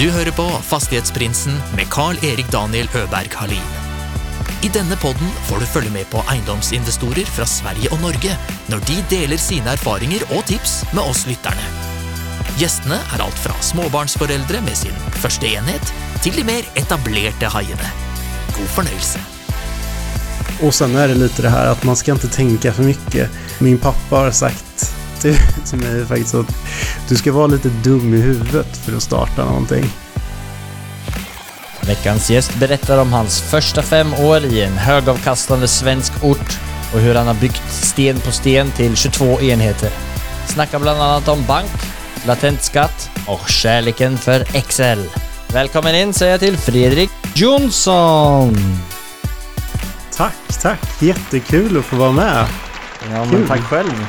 Du hører på Fastighetsprinsen med Carl-Erik Daniel Øberg Halin. I denne podden får du følge med på eiendomsinvestorer fra Sverige og Norge når de deler sine erfaringer og tips med oss lytterne. Gjestene er alt fra småbarnsforeldre med sin første enhet, til de mer etablerte haiene. God fornøyelse. Och sen är det lite det här att man ska inte tänka för mycket. Min pappa har sagt till, till mig faktiskt att du ska vara lite dum i huvudet för att starta någonting. Veckans gäst berättar om hans första fem år i en högavkastande svensk ort och hur han har byggt sten på sten till 22 enheter. Snackar bland annat om bank, latent skatt och kärleken för Excel. Välkommen in säger jag till Fredrik Jonsson! Tack, tack. Jättekul att få vara med. Ja, Kul. men tack själv.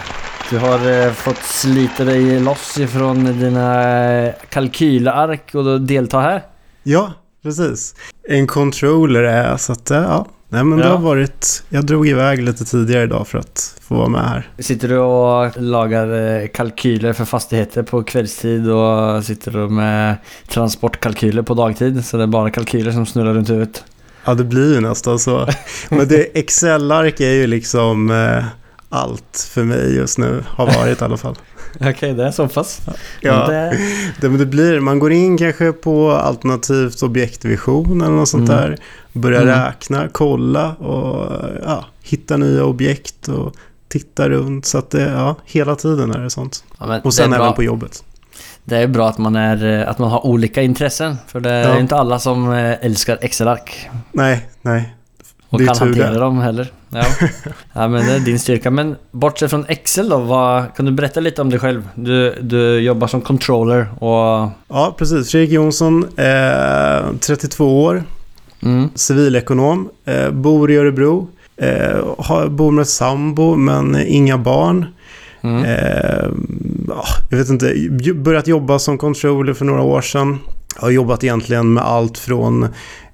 Du har eh, fått slita dig loss ifrån dina eh, kalkylark och delta här. Ja, precis. En controller är jag, så att ja. Nej, men det Ja. har varit... Jag drog iväg lite tidigare idag för att få vara med här. Sitter du och lagar eh, kalkyler för fastigheter på kvällstid och sitter du med transportkalkyler på dagtid? Så det är bara kalkyler som snurrar runt huvudet. Ja, det blir ju nästan så. Men det Excel-ark är ju liksom eh, allt för mig just nu. Har varit i alla fall. Okej, det är så pass. Ja. Det, Det, det blir, man går in kanske på alternativt objektvision eller något sånt Mm. där. Börjar Mm. räkna, kolla och ja, hitta nya objekt och titta runt. Så att det, ja, hela tiden är det sånt. ja, Och sen även på jobbet. det är bra att man, är, att man har olika intressen. För det är Ja. inte alla som eh, älskar Excel-ark. Nej, nej. Och Det kan hantera det. dem heller. Ja. ja, men det är din styrka. Men bortsett från Excel då, vad, kan du berätta lite om dig själv? Du, du jobbar som controller och... Ja, precis. Fredrik Jonsson, eh, 32 år, Mm, civilekonom, eh, bor i Örebro. Eh, har, bor med sambo men inga barn. mm, Eh, ja, jag vet inte, börjat jobba som controller för några år sedan. Har jobbat egentligen med allt från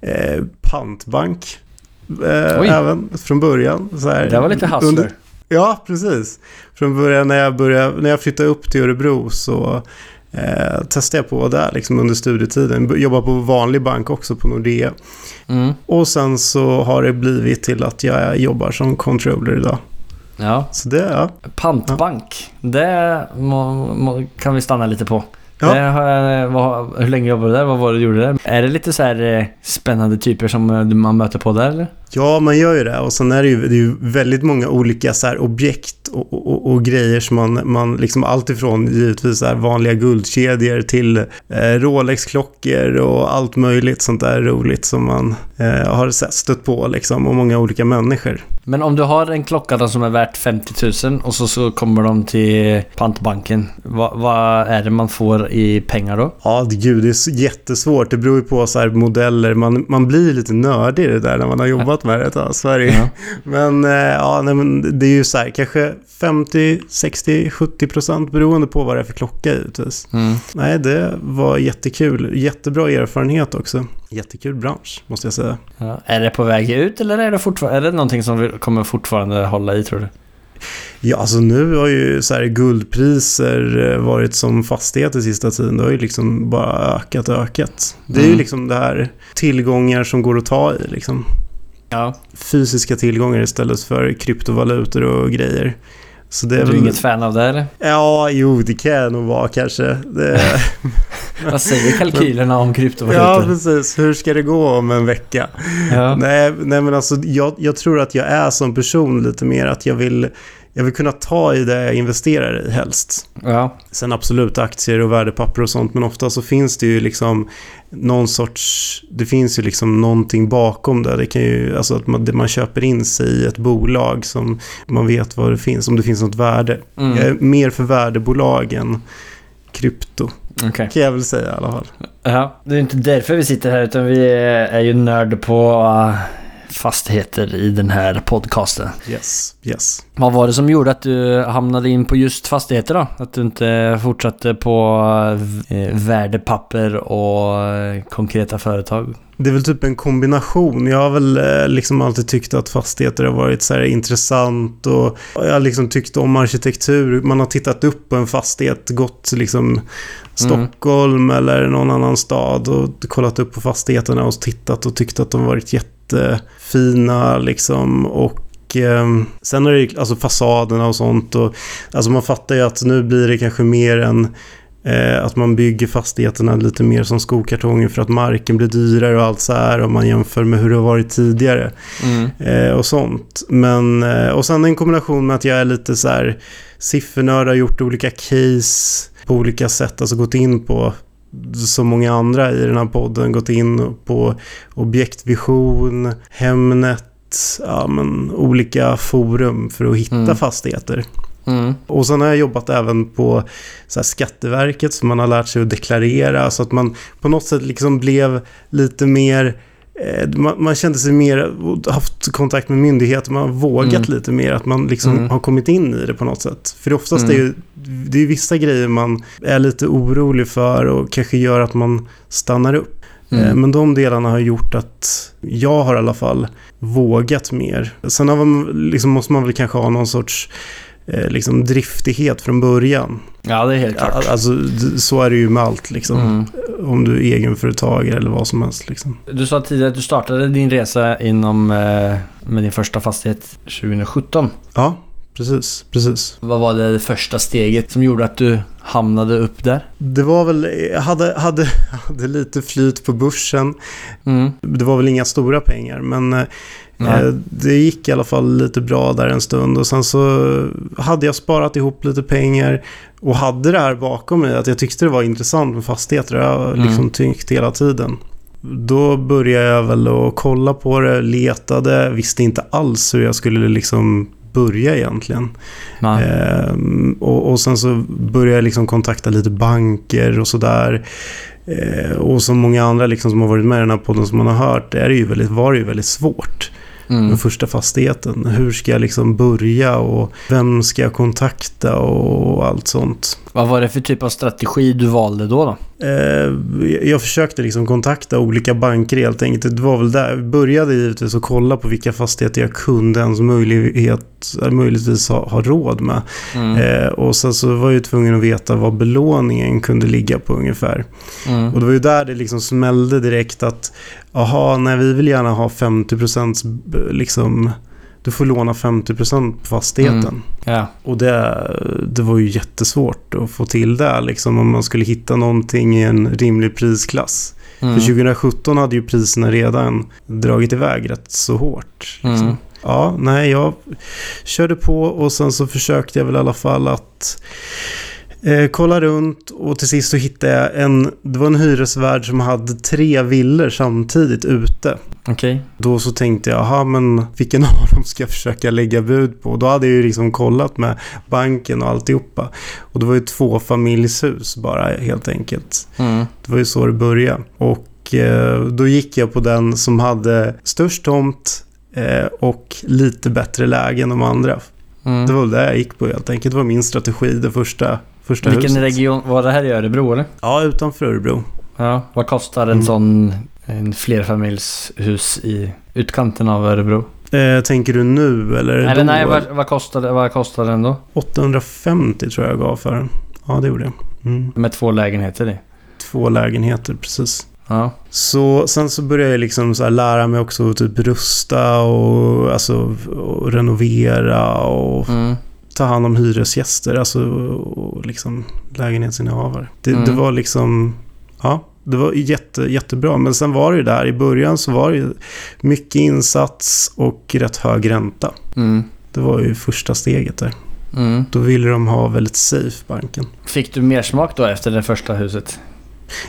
eh, pantbank. Eh, även från början. Så här, det var lite hustler. under- Ja, precis. Från början när jag, började, när jag flyttade upp till Örebro så eh, testade jag på där liksom under studietiden. Jobbade på vanlig bank också på Nordea. Mm, Och sen så har det blivit till att jag jobbar som controller idag. ja. Så det, ja. Pantbank. Det må, må, kan vi stanna lite på. Ja. Har, jag- vad, hur länge jobbade du där? Vad var det du gjorde där? Är det lite så här eh, spännande typer som eh, man möter på där eller? Ja, man gör ju det. Och sen är det ju, det är ju väldigt många olika så här, objekt och, och, och grejer som man, man liksom allt ifrån givetvis här, vanliga guldkedjor till eh, Rolex-klockor och allt möjligt sånt där roligt som man eh, har sett- stött på liksom och många olika människor. Men om du har en klocka då som är värt 50 000 och så, så kommer de till pantbanken. Vad, vad är det man får i pengar då? Ja, gud, det är jättesvårt. Det beror ju på så här modeller. Man, man blir lite nördig i det där när man har jobbat med det ett tag. Sverige. Ja. Men, eh, ja, nej, men det är ju så här, kanske 50, 60, 70 procent beroende på vad det är för klocka givetvis. Mm. Nej, det var jättekul. Jättebra erfarenhet också. Jättekul bransch, måste jag säga. Ja. Är det på väg ut eller är det, fortfar- är det någonting som vi kommer fortfarande hålla i tror du? Ja, alltså nu har ju så här guldpriser eh, varit som fastigheter sista tiden. Det har ju liksom bara ökat och ökat. Det är ju Mm. liksom det här tillgångar som går att ta i liksom. Ja. Fysiska tillgångar istället för kryptovalutor och grejer. Så det Du är är väl... inget fan av det eller? Ja, jo, det kan jag nog vara kanske. Det... Vad säger kalkylerna om ja, kryptovalutor? precis. Hur ska det gå om en vecka? Ja. Nej, nej men alltså jag, jag tror att jag är som person lite mer att jag vill, jag vill kunna ta i det jag investerar i helst. ja. Sen absolut aktier och värdepapper och sånt men ofta så finns det ju liksom någon sorts, det finns ju liksom någonting bakom det. Det kan ju, alltså att man, det- man köper in sig i ett bolag som man vet vad det finns, om det finns något värde. Mm. Jag är mer för värdebolag än krypto, Okej. kan jag väl säga i alla fall. Ja, det är inte därför vi sitter här utan vi är ju nörd på uh, fastigheter i den här podcasten. Yes, yes. Vad var det som gjorde att du hamnade in på just fastigheter då? Att du inte fortsatte på eh, värdepapper och eh, konkreta företag? Det är väl typ en kombination. Jag har väl eh, liksom alltid tyckt att fastigheter har varit så intressant och jag har liksom tyckt om arkitektur. Man har tittat upp på en fastighet, gått liksom Stockholm eller någon annan stad och kollat upp på fastigheterna och tittat och tyckt att de varit jättefina liksom och eh, sen är det alltså fasaderna och sånt och alltså man fattar ju att nu blir det kanske mer än eh, att man bygger fastigheterna lite mer som skokartonger för att marken blir dyrare och allt så här om man jämför med hur det har varit tidigare Mm. eh, och sånt. Men, eh, och sen en kombination med att jag är lite så här siffernörd, har gjort olika case på olika sätt, alltså gått in på som många andra i den här podden gått in på objektvision, Hemnet, ja, men, olika forum för att hitta Mm. fastigheter. Mm. Och sen har jag jobbat även på så Skatteverket så man har lärt sig att deklarera så att man på något sätt liksom blev lite mer man, man kände sig mer, haft kontakt med myndigheter, man har vågat Mm. lite mer, att man liksom Mm. har kommit in i det på något sätt. För oftast Mm. är ju, det är vissa grejer man är lite orolig för och kanske gör att man stannar upp. Eh, Mm. Men de delarna har gjort att jag har i alla fall vågat mer. Sen man, liksom, måste man väl kanske ha någon sorts eh, liksom driftighet från början. Ja, det är helt klart. Alltså, så är det ju med allt liksom. Mm. Om du är egenföretagare eller vad som helst liksom. Du sa tidigare att du startade din resa inom eh, med din första fastighet 2017. Ja, precis, precis. Vad var det första steget som gjorde att du hamnade upp där? Det var väl, jag hade, hade, hade lite flyt på börsen. Mm. Det var väl inga stora pengar, men eh, Nej. eh, det gick i alla fall lite bra där en stund. Och sen så hade jag sparat ihop lite pengar och hade det här bakom mig, att jag tyckte det var intressant med fastigheter. Jag Mm. liksom tyckt hela tiden. Då började jag väl att kolla på det, letade, visste inte alls hur jag skulle liksom börja egentligen. Ehm, och, och sen så började jag liksom kontakta lite banker och sådär. Ehm, och som många andra liksom som har varit med i den här podden som man har hört, är det ju väldigt, var det ju väldigt svårt Mm. med första fastigheten. Hur ska jag liksom börja och vem ska jag kontakta och allt sånt. Vad var det för typ av strategi du valde då? då? Eh, jag försökte liksom kontakta olika banker helt enkelt. Det var väl där. Jag började givetvis att kolla på vilka fastigheter jag kunde ens möjlighet, möjligtvis ha, ha råd med. Mm. Eh, och sen så var jag tvungen att veta vad belåningen kunde ligga på ungefär. Mm. Och det var ju där det liksom smällde direkt att aha, nej vi vill gärna ha 50% b- liksom du får låna 50% på fastigheten. Mm. Ja. Och det, det var ju jättesvårt att få till det liksom om man skulle hitta någonting i en rimlig prisklass. Mm. För 2017 hade ju priserna redan dragit iväg rätt så hårt. Liksom. Mm. Ja, nej, jag körde på och sen så försökte jag väl i alla fall att eh, kolla runt och till sist så hittade jag en, det var en hyresvärd som hade tre villor samtidigt ute. Okej. Då så tänkte jag, aha men vilken av dem ska jag försöka lägga bud på? Då hade jag ju liksom kollat med banken och alltihopa. Och det var ju två familjshus bara helt enkelt. Mm. Det var ju så det började. Och eh, då gick jag på den som hade störst tomt eh, och lite bättre läge än de andra. Mm. Det var det jag gick på helt enkelt. Det var min strategi det första, första Vilken huset. region var det här i Örebro eller? Ja, utanför Örebro. Ja. Vad kostar en Mm. sån en flerfamiljshus i utkanten av Örebro? Eh, tänker du nu eller Eller nej, vad, vad, kostar, det- vad kostar den då? 850 tror jag jag gav för den. Ja, det gjorde jag. Mm. Med två lägenheter i? Två lägenheter, precis. Ja. Så sen så började jag liksom så lära mig också att typ rusta och, alltså, och renovera och Mm. Ta hand om hyresgäster, alltså och liksom lägenhetsinnehavare. Det, Mm. det var liksom, ja, det var jätte, jättebra. Men sen var det ju där, i början så var det ju mycket insats och rätt hög ränta. Mm. Det var ju första steget där. Mm. Då ville de ha väldigt safe, banken. Fick du mer smak då efter det första huset?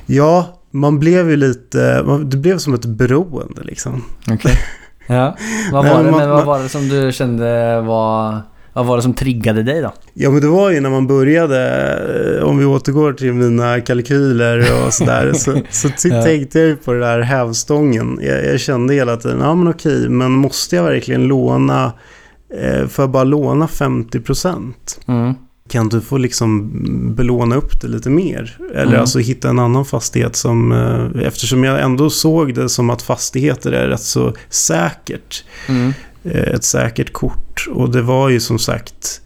Ja, man blev ju lite, man- det blev som ett beroende liksom. Okej. ja. Vad var det, man- men vad var det som du kände var... Vad var det som triggade dig då? Ja, men det var ju när man började, eh, om vi återgår till mina kalkyler och sådär, så, så Ja. tänkte jag ju på det där hävstången. Jag, jag kände hela tiden, ja men okej, men måste jag verkligen låna, eh, jag bara låna 50 procent? Mm. Kan du få liksom belåna upp det lite mer? Eller Mm. alltså hitta en annan fastighet som, eh, eftersom jag ändå såg det som att fastigheter är rätt så säkert Mm. Eh, ett säkert kort. Och det var ju som sagt,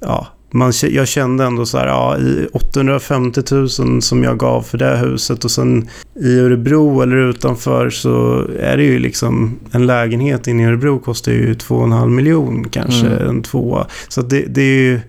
ja, man, jag kände ändå så här, ja, i 850 000 som jag gav för det här huset och sen i Örebro eller utanför så är det ju liksom en lägenhet inne i Örebro kostar ju 2,5 miljon kanske, Mm. en tvåa. Så det, det är ju,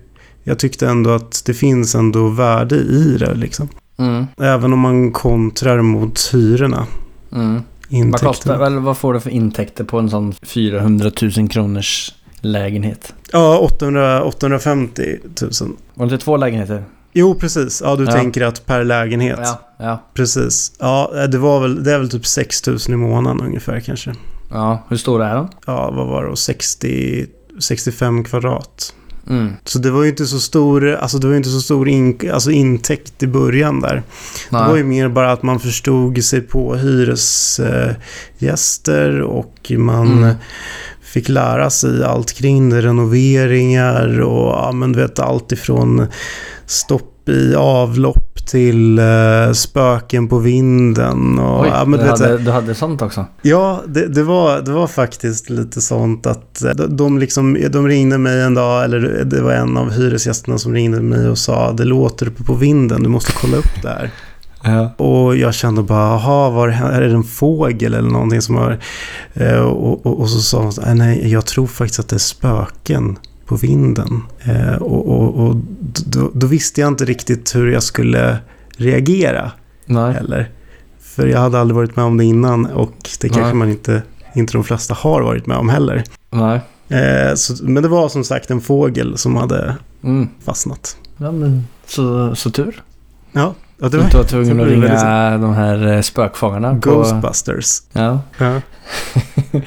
jag tyckte ändå att det finns ändå värde i det liksom. Mm. Även om man kontrar mot hyrorna. Mm. Vad kostar, eller vad får du för intäkter på en sån 400 000 kronors lägenhet? Ja, 800, 850 000. Var det inte två lägenheter? Jo, precis. Ja, du Ja. tänker att per lägenhet. Ja, ja. Precis. Ja, det, var väl, det är väl typ 6 000 i månaden ungefär kanske. Ja, hur stora är de? Ja, vad var det? då? 60, 65 kvadrat. Mm. Så det var ju inte så stor, alltså det var inte så stor in, alltså intäkt i början där. Det var ju mer bara att man förstod sig på hyresgäster och man Mm. fick lära sig allt kring det. Renoveringar och ja, men du vet allt ifrån stopp i avlopp till eh, spöken på vinden. Och, Oj, ja, men du, hade, du hade sånt också? Ja, det, det, var, det var faktiskt lite sånt att eh, de, de, liksom, de ringde mig en dag, eller det var en av hyresgästerna som ringde mig och sa det låter uppe på vinden, du måste kolla upp det här. Ja. Och jag kände bara, jaha, var det, är det en fågel eller någonting som har... Eh, och, och, och så sa hon, så, "Nej, nej, jag tror faktiskt att det är spöken på vinden. Eh, och och, och då, då visste jag inte riktigt hur jag skulle reagera Nej. heller. För jag hade aldrig varit med om det innan och det kanske Nej. man inte, inte de flesta har varit med om heller. Nej. Eh, så, men det var som sagt en fågel som hade Mm. fastnat. Ja, men så, så tur. Ja, ja det var var tvungen att ringa de här eh, spökfångarna. På, Ghostbusters. ja. Ja.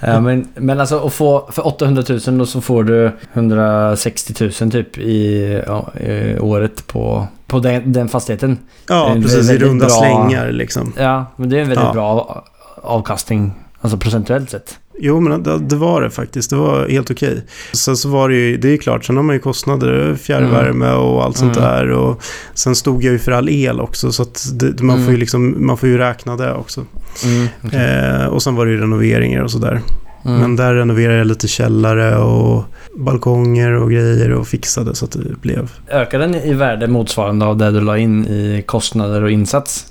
ja, men, men alltså att få för 800 000 och så får du 160 000 typ i, ja, i året på, på den, den fastigheten. Ja, precis. I runda bra- slängar liksom. Ja, men det är en väldigt bra avkastning. Alltså procentuellt sett. Jo, men det, det var det faktiskt. Det var helt okej. Sen så var det ju, det är ju klart, sen har man ju kostnader, fjärrvärme och allt sånt Mm. där. Och sen stod jag ju för all el också, så det, man, får ju Mm. liksom, man får ju räkna det också. Mm, okej. Eh, och sen var det ju renoveringar och sådär. Mm. Men där renoverade jag lite källare och balkonger och grejer och fixade så att det blev. Ökar den i värde motsvarande av det du la in i kostnader och insats?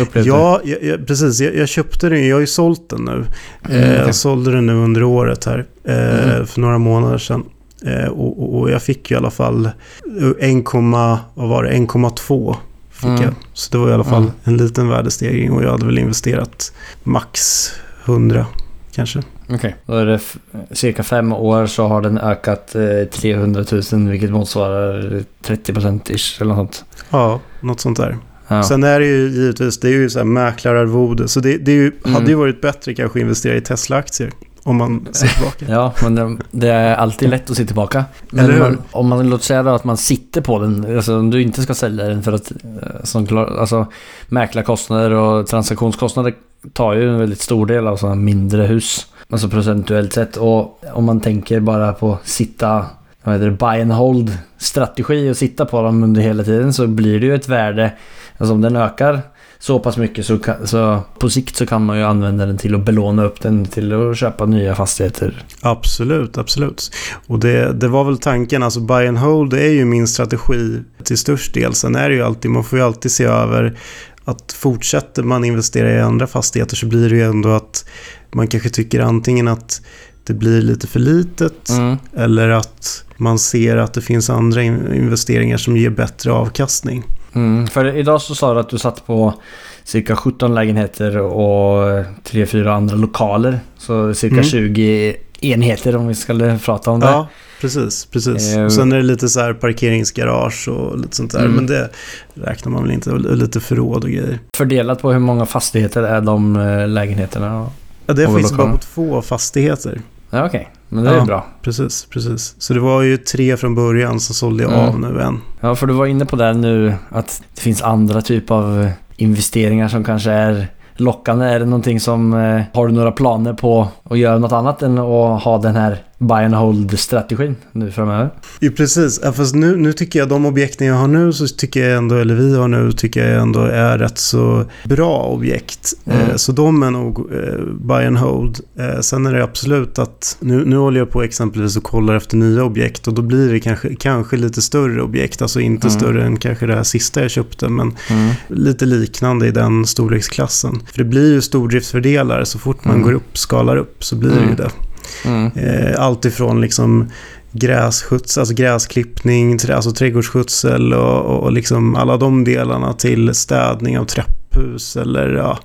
Upplevde Ja, jag, jag, precis. Jag, jag köpte den. Jag har ju sålt den nu. Mm, eh, okej. Jag sålde den nu under året här. Eh, Mm. För några månader sedan. Eh, och, och, och jag fick ju i alla fall 1, vad var det? 1,2 fick Mm. jag. Så det var i alla fall Mm. en liten värdestegring och jag hade väl investerat max 100 kanske. Okej. Då är det cirka fem år så har den ökat eh, 300 000 vilket motsvarar 30% ish eller något sånt. Ja, något sånt där. Ja. Sen är det ju givetvis, det är ju så här mäklararvode. Så det, det ju, Mm. hade ju varit bättre kanske att investera i Tesla-aktier. Om man ser tillbaka. Ja, men det, är alltid lätt att se tillbaka. Men man, om man låt säga att man sitter på den, alltså om du inte ska sälja den för att eh, som klar, alltså, mäklarkostnader och transaktionskostnader tar ju en väldigt stor del av sådana mindre hus. Alltså procentuellt sett. Och om man tänker bara på sitta, vad heter det, buy and hold strategi och sitta på dem under hela tiden så blir det ju ett värde. Alltså om den ökar så pass mycket så, kan, så på sikt så kan man ju använda den till att belåna upp den till att köpa nya fastigheter. Absolut, absolut. Och det, det var väl tanken, alltså buy and hold det är ju min strategi till störst del. Sen är det ju alltid, man får ju alltid se över att fortsätter man investera i andra fastigheter så blir det ju ändå att man kanske tycker antingen att det blir lite för litet Mm. eller att man ser att det finns andra in- investeringar som ger bättre avkastning. Mm, för idag så sa du att du satt på cirka 17 lägenheter och 3-4 andra lokaler. Så cirka Mm. 20 enheter om vi skulle prata om det. Ja, precis. precis. Eh, Och sen är det lite så här parkeringsgarage och lite sånt där. Mm. Men det räknar man väl inte. Och Lite förråd och grejer. Fördelat på hur många fastigheter är de eh, lägenheterna? Ja, det faktiskt bara på två fastigheter. Ja, okej. Men det är Ja. ju bra. Precis, precis. Så det var ju tre från början, så sålde jag Mm. av nu en. Ja, för du var inne på det nu att det finns andra typer av eh, investeringar som kanske är lockande. Är det någonting som... Eh, har du några planer på att göra något annat än att ha den här buy and hold-strategin nu framöver? Ja, precis. Ja, fast nu, nu tycker jag de objekten jag har nu, så tycker jag ändå, eller vi har nu, tycker jag ändå är rätt så bra objekt. Mm. Eh, så de är nog eh, buy and hold. Eh, sen är det absolut att, nu, nu håller jag på exempelvis och kollar efter nya objekt och då blir det kanske, kanske lite större objekt. Alltså inte Mm. större än kanske det här sista jag köpte, men Mm. lite liknande i den storleksklassen. För det blir ju stordriftsfördelar så fort man Mm. går upp, skalar upp, så blir det ju Mm. det. Mm. Eh, allt ifrån liksom grässkjuts, alltså gräsklippning, alltså trädgårdsskötsel och, och, och liksom alla de delarna till städning av trapphus eller ja,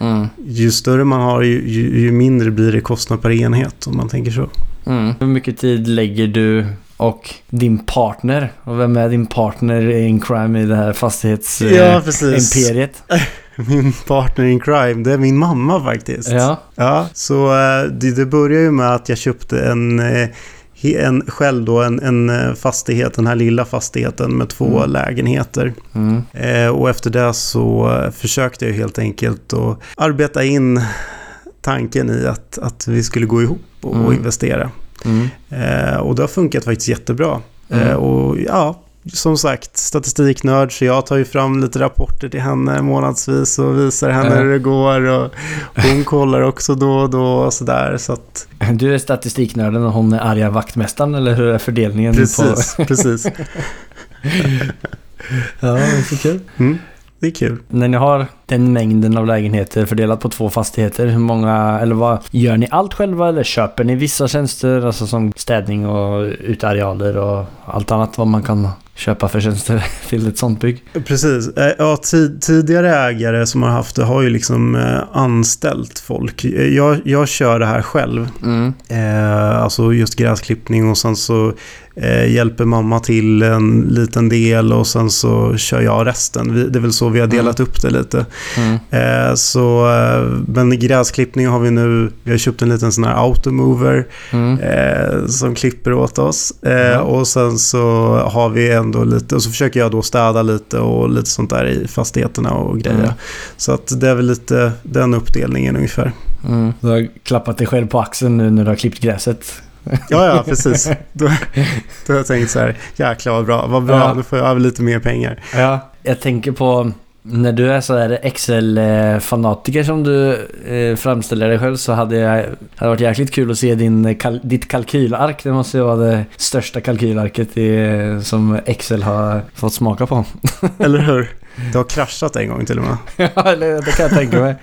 Mm. ju större man har ju, ju, ju mindre blir det kostnad per enhet om man tänker så. Mm. Hur mycket tid lägger du och din partner? Och vem är din partner in crime i det här fastighetsimperiet? precis. Min partner in crime, det är min mamma faktiskt. ja. Ja, så eh, det, det börjar ju med att jag köpte en, eh, en själv då, en, en eh, fastighet, den här lilla fastigheten med två Mm. lägenheter. Mm. Och efter det så försökte jag helt enkelt att arbeta in tanken i att, att vi skulle gå ihop och, Mm. investera. Mm. Och det har funkat faktiskt jättebra. Mm. Och ja, som sagt, statistiknörd, så jag tar ju fram lite rapporter till henne månadsvis och visar henne hur det går. Och hon kollar också då och då och sådär. Så att, Du är statistiknörden och hon är arga vaktmästaren eller hur är fördelningen? precis, precis. På... Ja, det är så kul. Mm, det är kul. När ni har den mängden av lägenheter fördelat på två fastigheter, hur många, eller vad, gör ni allt själva eller köper ni vissa tjänster, alltså som städning och utearealer och allt annat vad man kan köpa för tjänster till ett sånt bygg? Precis. Eh, Ja, tid, tidigare ägare som har haft det har ju liksom eh, anställt folk. Eh, Jag, jag kör det här själv. Mm. Eh, alltså just gräsklippning och sen så eh, hjälper mamma till en liten del och sen så kör jag resten. Vi, det är väl så vi har delat upp det lite. Mm. Eh, så, eh, men gräsklippning har vi nu, vi har köpt en liten sån här automover Mm. eh, som klipper åt oss. Eh, Ja. Och sen så har vi ändå lite, och så försöker jag då städa lite och lite sånt där i fastigheterna och grejer. Mm. Så att det är väl lite den uppdelningen ungefär. Mm. Du har klappat dig själv på axeln nu när du har klippt gräset. Ja, ja, precis. Då, då har jag tänkt så här, jäklar vad bra, vad bra, Ja. nu får jag över lite mer pengar. Ja. Jag tänker på när du är så här Excel-fanatiker som du eh, framställer dig själv så hade jag hade det varit jäkligt kul att se din, kal, ditt kalkylark. Det måste ju vara det största kalkylarket i, som Excel har fått smaka på. Eller hur? Det har kraschat en gång till och med. Ja, det kan jag tänka mig.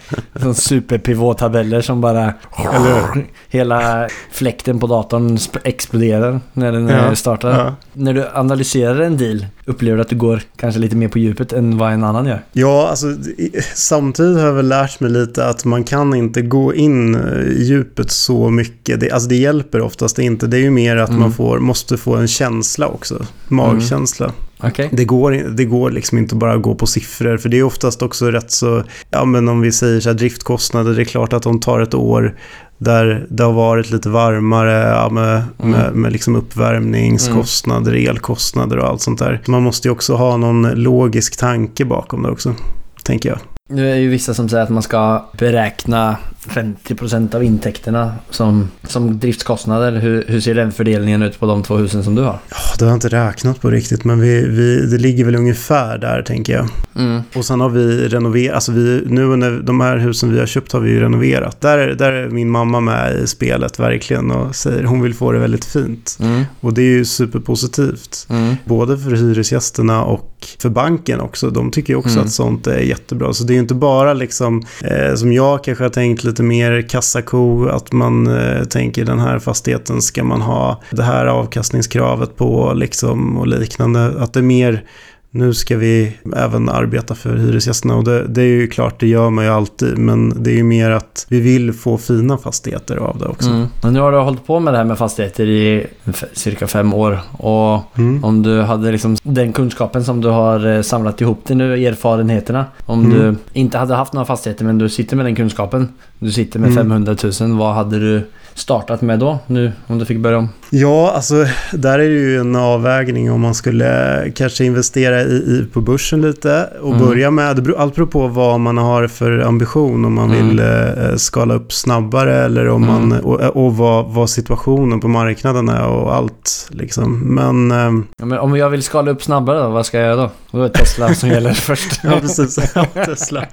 Sån superpivot-tabeller som bara... Eller Hela fläkten på datorn exploderar när den Ja, eh, startar. Ja. När du analyserar en deal, upplever du att du går kanske lite mer på djupet än vad en annan gör? Ja, alltså samtidigt har jag väl lärt mig lite att man kan inte gå in eh, i djupet så mycket. Det, alltså det hjälper oftast inte. Det är ju mer att Mm. man får, måste få en känsla också. Magkänsla. Okej. Det, går, det går liksom inte bara att gå på siffror. För det är oftast också rätt så, ja men om vi säger så här driftkostnader, det är klart att de tar ett år där det har varit lite varmare ja, med, Mm. med, med liksom uppvärmningskostnader, elkostnader och allt sånt där. Man måste ju också ha någon logisk tanke bakom det också, tänker jag. Nu är ju vissa som säger att man ska beräkna 50% av intäkterna som, som driftskostnader. Hur, hur ser den fördelningen ut på de två husen som du har? Ja, det har jag inte räknat på riktigt, men vi, vi, det ligger väl ungefär där, tänker jag. Mm. Och sen har vi renoverat, alltså vi, nu när de här husen vi har köpt har vi ju renoverat. Där, är- där är min mamma med i spelet verkligen och säger hon vill få det väldigt fint. Mm. Och det är ju superpositivt. Mm. Både för hyresgästerna och för banken också. De tycker ju också Mm. att sånt är jättebra. Så det är ju inte bara liksom, eh, som jag kanske har tänkt lite mer kassako, att man eh, tänker den här fastigheten ska man ha det här avkastningskravet på liksom och liknande. Att det är mer nu ska vi även arbeta för hyresgästerna. Och det, det, är ju klart, det gör man ju alltid. Men det är ju mer att vi vill få fina fastigheter av det också. Mm. Men nu har du hållit på med det här med fastigheter i cirka fem år. Och mm. om du hade liksom den kunskapen som du har eh, samlat ihop dig nu, erfarenheterna. Om mm. du inte hade haft några fastigheter men du sitter med den kunskapen. Du sitter med 500 mm. 000. Vad hade du startat med då? Nu om du fick börja om. Ja, alltså där är det ju en avvägning om man skulle kanske investera i, i på börsen lite och mm. börja med, allt beror på vad man har för ambition, om man mm. vill eh, skala upp snabbare eller om mm. man, och, och vad, vad, situationen på marknaden är och allt liksom. Men, eh, ja, men om jag vill skala upp snabbare då, vad ska jag göra då? Då är det Tesla som gäller först. ja, precis. Ja, Tesla.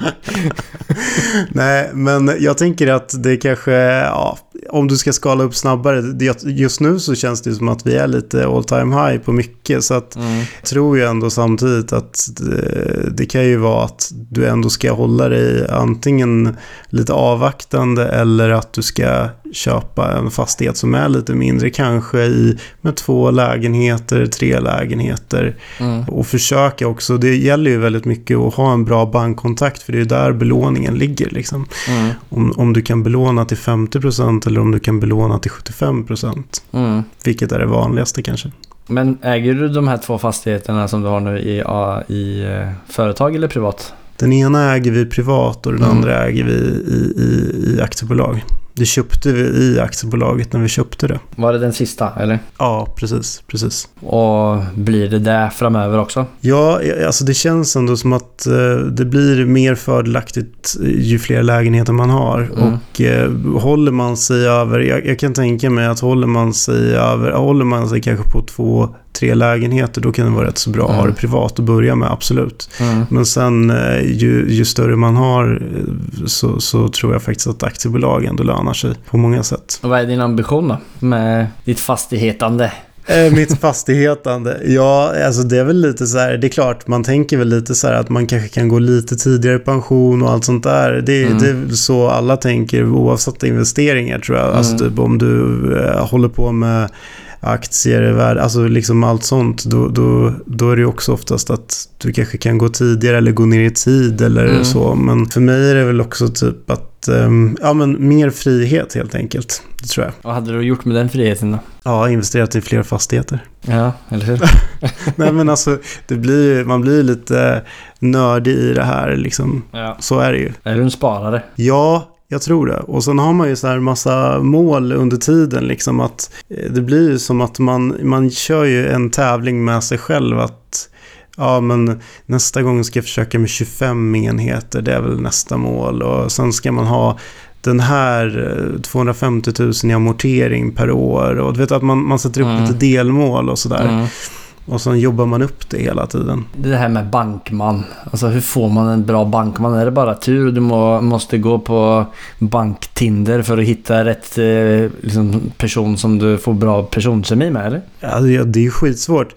Nej, men jag tänker att det kanske, ja, om du ska skala upp snabbare, just nu så känns det som att vi är lite all time high på mycket. Så att mm. jag tror ju ändå samtidigt att det, det, kan ju vara att du ändå ska hålla dig antingen lite avvaktande eller att du ska köpa en fastighet som är lite mindre, kanske i, med två lägenheter, tre lägenheter. Mm. Och försöka också, det gäller ju väldigt mycket att ha en bra bankkontakt för det är där belåningen ligger. Liksom. Mm. Om, om du kan belåna till 50% eller om du kan belåna till 75%. Mm. Vilket är det vanligaste kanske. Men äger du de här två fastigheterna som du har nu i, i eh, företag eller privat? Den ena äger vi privat och den mm. andra äger vi i, i, i aktiebolag. Det köpte vi i aktiebolaget när vi köpte det. Var det den sista, eller? Ja, precis. precis. Och blir det det framöver också? Ja, alltså det känns ändå som att eh, det blir mer fördelaktigt ju fler lägenheter man har. Mm. Och eh, håller man sig över, jag, jag, kan tänka mig att håller man sig över, håller man sig kanske på två tre lägenheter, då kan det vara rätt så bra att ha det privat att börja med, absolut. Mm. Men sen eh, ju, ju, större man har eh, så, så, tror jag faktiskt att aktiebolag ändå lönar sig på många sätt. Och vad är din ambition då med ditt fastighetande? Eh, mitt fastighetande? Ja, alltså det är väl lite så här, det är klart, man tänker väl lite så här att man kanske kan gå lite tidigare i pension och allt sånt där. Det, mm. det är så alla tänker oavsett investeringar tror jag. Alltså, mm. Alltså typ om du eh, håller på med aktier, värde, alltså liksom allt sånt, då, då, då är det också oftast att du kanske kan gå tidigare eller gå ner i tid eller mm. så. Men för mig är det väl också typ att, um, ja men mer frihet helt enkelt. Det tror jag. Vad hade du gjort med den friheten då? Ja, investerat i fler fastigheter. Ja, eller hur? Nej men alltså, det blir, man blir lite nördig i det här liksom. Ja. Så är det ju. Är du en sparare? Ja, jag tror det. Och sen har man ju så här massa mål under tiden. Liksom att eh, det blir ju som att man, man kör ju en tävling med sig själv. Att ja, men nästa gång ska jag försöka med 25 enheter. Det är väl nästa mål. Och sen ska man ha den här 250 eh, 000 i amortering per år. Och du vet att man, man sätter upp mm. lite delmål och sådär. Mm. Och sen jobbar man upp det hela tiden. Det här med bankman. Alltså hur får man en bra bankman? Är det bara tur? Du må, måste gå på banktinder för att hitta rätt eh, liksom, person som du får bra personkemi med eller? Ja, det är skitsvårt.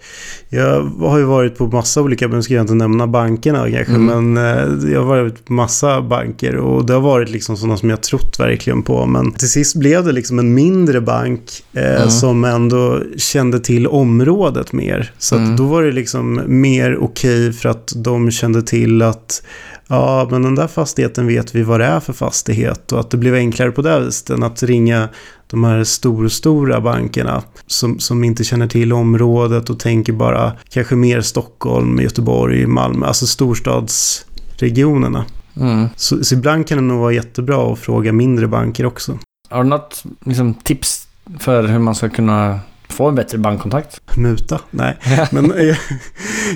Jag har ju varit på massa olika, men ska jag inte nämna bankerna kanske, mm. men eh, jag har varit på massa banker och det har varit liksom sådana som jag trott verkligen på. Men till sist blev det liksom en mindre bank eh, mm. som ändå kände till området mer. Så mm. då var det liksom mer okej okay för att de kände till att ja, men den där fastigheten vet vi vad det är för fastighet och att det blev enklare på det viset än att ringa de här stor, bankerna som, som inte känner till området och tänker bara kanske mer Stockholm, Göteborg, Malmö, alltså storstadsregionerna. Mm. Så, så ibland kan det nog vara jättebra att fråga mindre banker också. Har du något liksom, tips för hur man ska kunna få en bättre bankkontakt? Muta? Nej, men jag,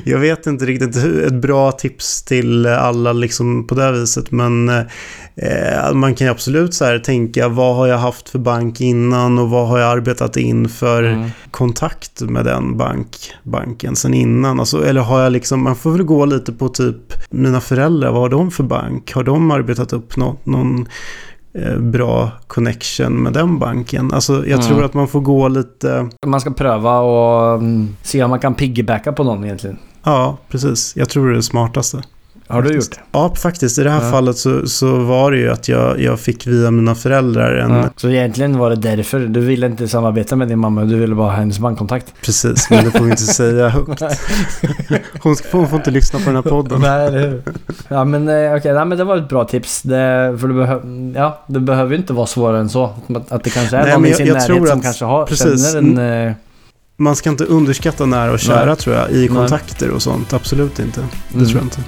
jag, vet inte riktigt ett bra tips till alla liksom på det viset. Men eh, man kan ju absolut så här tänka vad har jag haft för bank innan och vad har jag arbetat in för mm. kontakt med den bank, banken sen innan. Alltså, eller har jag liksom, man får väl gå lite på typ mina föräldrar, vad har de för bank? Har de arbetat upp någon Eh, bra connection med den banken. Alltså jag mm. tror att man får gå lite... Man ska pröva och mm, se om man kan piggybacka på någon egentligen. Ja, precis. Jag tror det är det smartaste. Har du faktiskt. gjort det? Ja, faktiskt. I det här Ja. fallet så, så var det ju att jag, jag fick via mina föräldrar en... Ja. Så egentligen var det därför. Du ville inte samarbeta med din mamma, du ville bara ha hennes bankkontakt. Precis, men det får vi inte säga högt. Hon, ska, hon får inte lyssna på den här podden. Nej, eller hur? Ja men eh, okej, nej, men det var ett bra tips. Det, för det, behö- ja, det behöver ju inte vara svårare än så. Att, att det kanske är Nej, någon men i jag- sin jag närhet tror som att- kanske har, precis. känner en... Eh, Man ska inte underskatta nära och kära Nej. tror jag, i Nej. kontakter och sånt. Absolut inte. Det Mm. tror jag inte.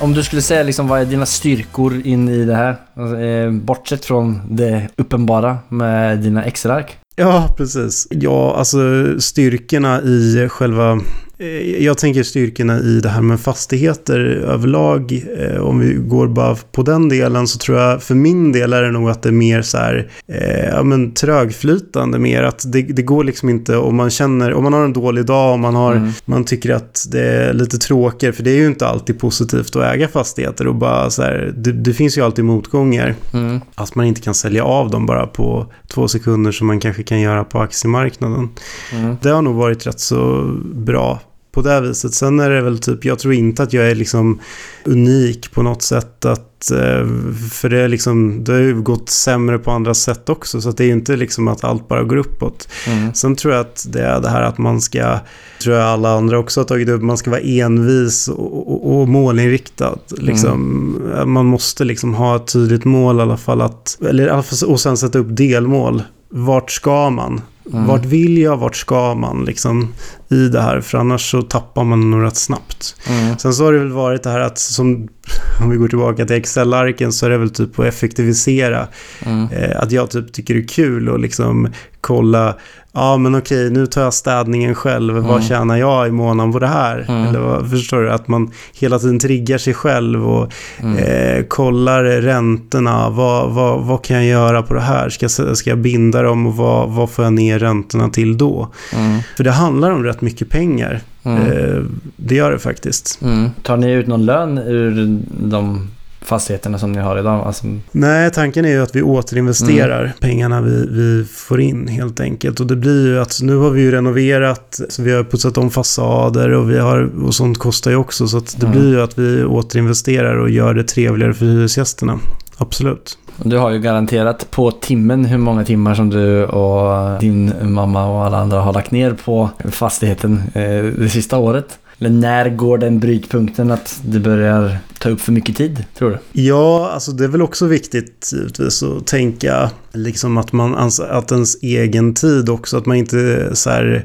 Om du skulle säga liksom vad är dina styrkor in i det här? Alltså, eh, bortsett från det uppenbara med dina extraark. Ja, precis. Ja, alltså styrkorna i själva eh, Jag tänker styrkorna i det här med fastigheter överlag. eh, Om vi går bara på den delen så tror jag för min del är det nog att det är mer så här, eh, ja men trögflytande mer. Att det, det går liksom inte om man känner, om man har en dålig dag, om man har, Mm. man tycker att det är lite tråkigt, för det är ju inte alltid positivt att äga fastigheter och bara så här, det, det finns ju alltid motgångar. Mm. Att man inte kan sälja av dem bara på två sekunder som man kanske kan göra på aktiemarknaden. Mm. Det har nog varit rätt så bra på det viset. Sen är det väl typ, jag tror inte att jag är liksom unik på något sätt. Att, eh, för det, är liksom, det har ju gått sämre på andra sätt också. Så det är ju inte liksom att allt bara går uppåt. Mm. Sen tror jag att det är det här att man ska, tror jag alla andra också har tagit upp, man ska vara envis och, och, och målinriktad. Liksom, Man måste liksom ha ett tydligt mål i alla fall. Att, eller och sen sätta upp delmål. Vart ska man? Mm. Vart vill jag? Vart ska man? Liksom, I det här. För annars så tappar man nog rätt snabbt. Mm. Sen så har det väl varit det här att som, om vi går tillbaka till Excel-arken så är det väl typ att effektivisera. Mm. Eh, att jag typ tycker det är kul att liksom kolla, ja men okej nu tar jag städningen själv, vad Mm. tjänar jag i månaden på det här? Mm. Eller vad, förstår du? Att man hela tiden triggar sig själv och Mm. eh, kollar räntorna, vad, vad, vad kan jag göra på det här? Ska, ska jag binda dem och vad, vad får jag ner räntorna till då? Mm. För det handlar om rätt mycket pengar. Mm. Eh, det gör det faktiskt. Mm. Tar ni ut någon lön ur de fastigheterna som ni har idag? Alltså, Nej, tanken är ju att vi återinvesterar Mm. pengarna vi, vi får in helt enkelt. Och det blir ju att nu har vi ju renoverat, så vi har putsat om fasader och, vi har, och sånt kostar ju också. Så det Mm. blir ju att vi återinvesterar och gör det trevligare för hyresgästerna. Absolut. du har ju garanterat på timmen hur många timmar som du och din mamma och alla andra har lagt ner på fastigheten eh, det sista året. Eller när går den brytpunkten att det börjar ta upp för mycket tid, tror du? Ja, alltså det är väl också viktigt givetvis att tänka liksom att man att ens egen tid också, att man inte så här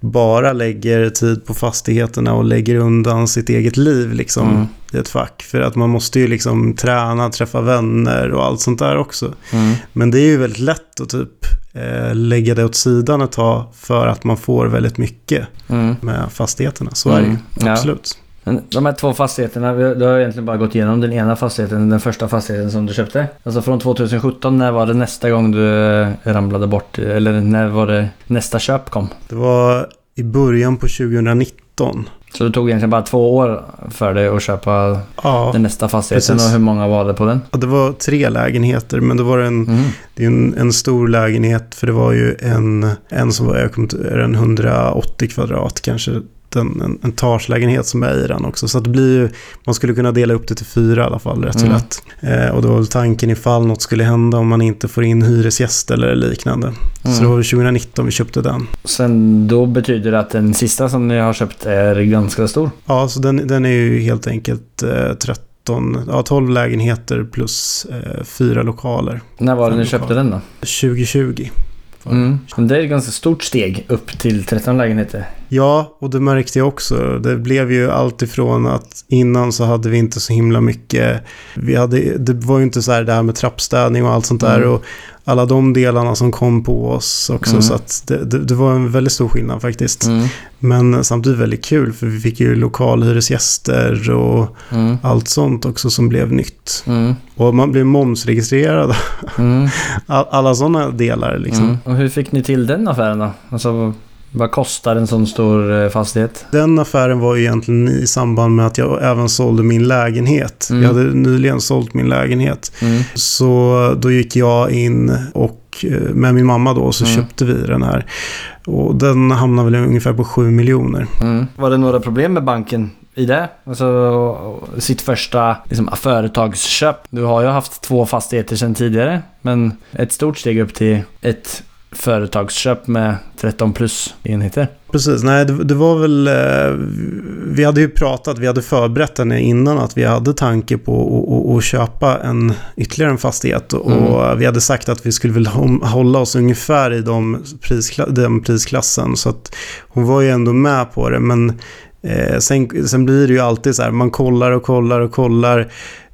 bara lägger tid på fastigheterna och lägger undan sitt eget liv liksom Mm. i ett fack. För att man måste ju liksom träna, träffa vänner och allt sånt där också. Mm. Men det är ju väldigt lätt att typ eh, lägga det åt sidan ett tag för att man får väldigt mycket Mm. med fastigheterna. Så är det ju. Mm. Ja. De här två fastigheterna, du har egentligen bara gått igenom den ena fastigheten, den första fastigheten som du köpte. Alltså från 2017, när var det nästa gång du eh, ramlade bort? Eller när var det nästa köp kom? Det var i början på 2019. Så det tog egentligen bara två år för dig att köpa Ja, den nästa fastigheten precis. och hur många var det på den? och det var tre lägenheter men det var en, Mm. det är en, en stor lägenhet för det var ju en, en som var jag inte- är en 180 kvadrat kanske. Den, en, en tagelägenhet som är i den också. Så det blir ju, man skulle kunna dela upp det till fyra i alla fall rätt så Mm. lätt. Eh, och då var väl tanken ifall något skulle hända om man inte får in hyresgäster eller liknande. Så Mm. det var väl 2019 vi köpte den. Sen då betyder det att den sista som ni har köpt är ganska stor. Ja, så den, den är ju helt enkelt eh, 13, ja 12 lägenheter plus eh, fyra lokaler. När var det ni köpte den då? 2020. Mm. Men det är ett ganska stort steg upp till 13 lägenheter. Ja, och det märkte jag också. Det blev ju allt ifrån att innan så hade vi inte så himla mycket. Vi hade, det var ju inte så här det här med trappstädning och allt sånt där. Mm. Och alla de delarna som kom på oss också. Mm. Så att det, det, det var en väldigt stor skillnad faktiskt. Mm. Men samtidigt väldigt kul för vi fick ju lokalhyresgäster och Mm. allt sånt också som blev nytt. Mm. Och man blev momsregistrerad. Mm. All, alla sådana delar liksom. Mm. Och hur fick ni till den affären då? Alltså, vad kostar en sån stor eh, fastighet? Den affären var egentligen i samband med att jag även sålde min lägenhet. Mm. Jag hade nyligen sålt min lägenhet. Mm. Så då gick jag in och eh, med min mamma då så Mm. köpte vi den här. Och den hamnar väl ungefär på 7 miljoner. Mm. Var det några problem med banken i det? Alltså sitt första liksom, företagsköp. Du har ju haft två fastigheter sedan tidigare. Men ett stort steg upp till ett företagsköp med 13 plus enheter. Precis, nej det, det var väl... Eh, vi hade ju pratat, vi hade förberett henne innan att vi hade tanke på att- att- köpa en, ytterligare en fastighet. Och Mm. vi hade sagt att vi skulle vilja hålla oss ungefär i de priskla, den prisklassen. Så att hon var ju ändå med på det. Men eh, sen, sen blir det ju alltid så här, man kollar och kollar och kollar.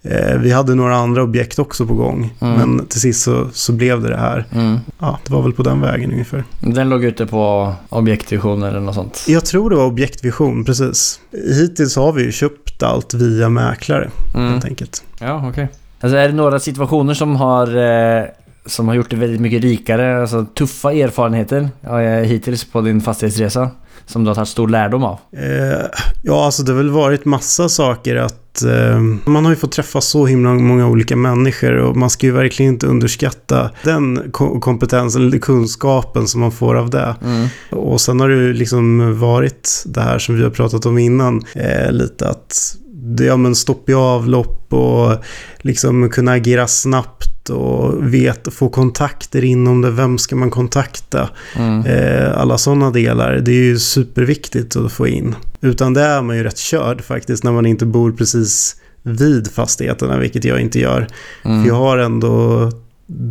Eh, vi hade några andra objekt också på gång. Mm. Men till sist så, så blev det det här. Mm. Ja, det var väl på den vägen ungefär. Den låg ute på objektvision eller något sånt. Jag tror det var objektvision, precis. Hittills har vi ju köpt allt via mäklare, Mm. helt enkelt. Ja, okej. Alltså är det några situationer som har, eh, som har gjort det väldigt mycket rikare? Alltså tuffa erfarenheter ja, hittills på din fastighetsresa? Som du har tagit stor lärdom av? Eh, ja, alltså det har väl varit massa saker att... Eh, man har ju fått träffa så himla många olika människor och man ska ju verkligen inte underskatta den ko- kompetensen eller kunskapen som man får av det. Mm. Och sen har det ju liksom varit det här som vi har pratat om innan, eh, lite att det, ja, men stopp i avlopp och liksom kunna agera snabbt och vet, få kontakter inom det. Vem ska man kontakta? Mm. Eh, alla sådana delar. Det är ju superviktigt att få in. Utan det är man ju rätt körd faktiskt när man inte bor precis vid fastigheterna, vilket jag inte gör. Mm. För jag har ändå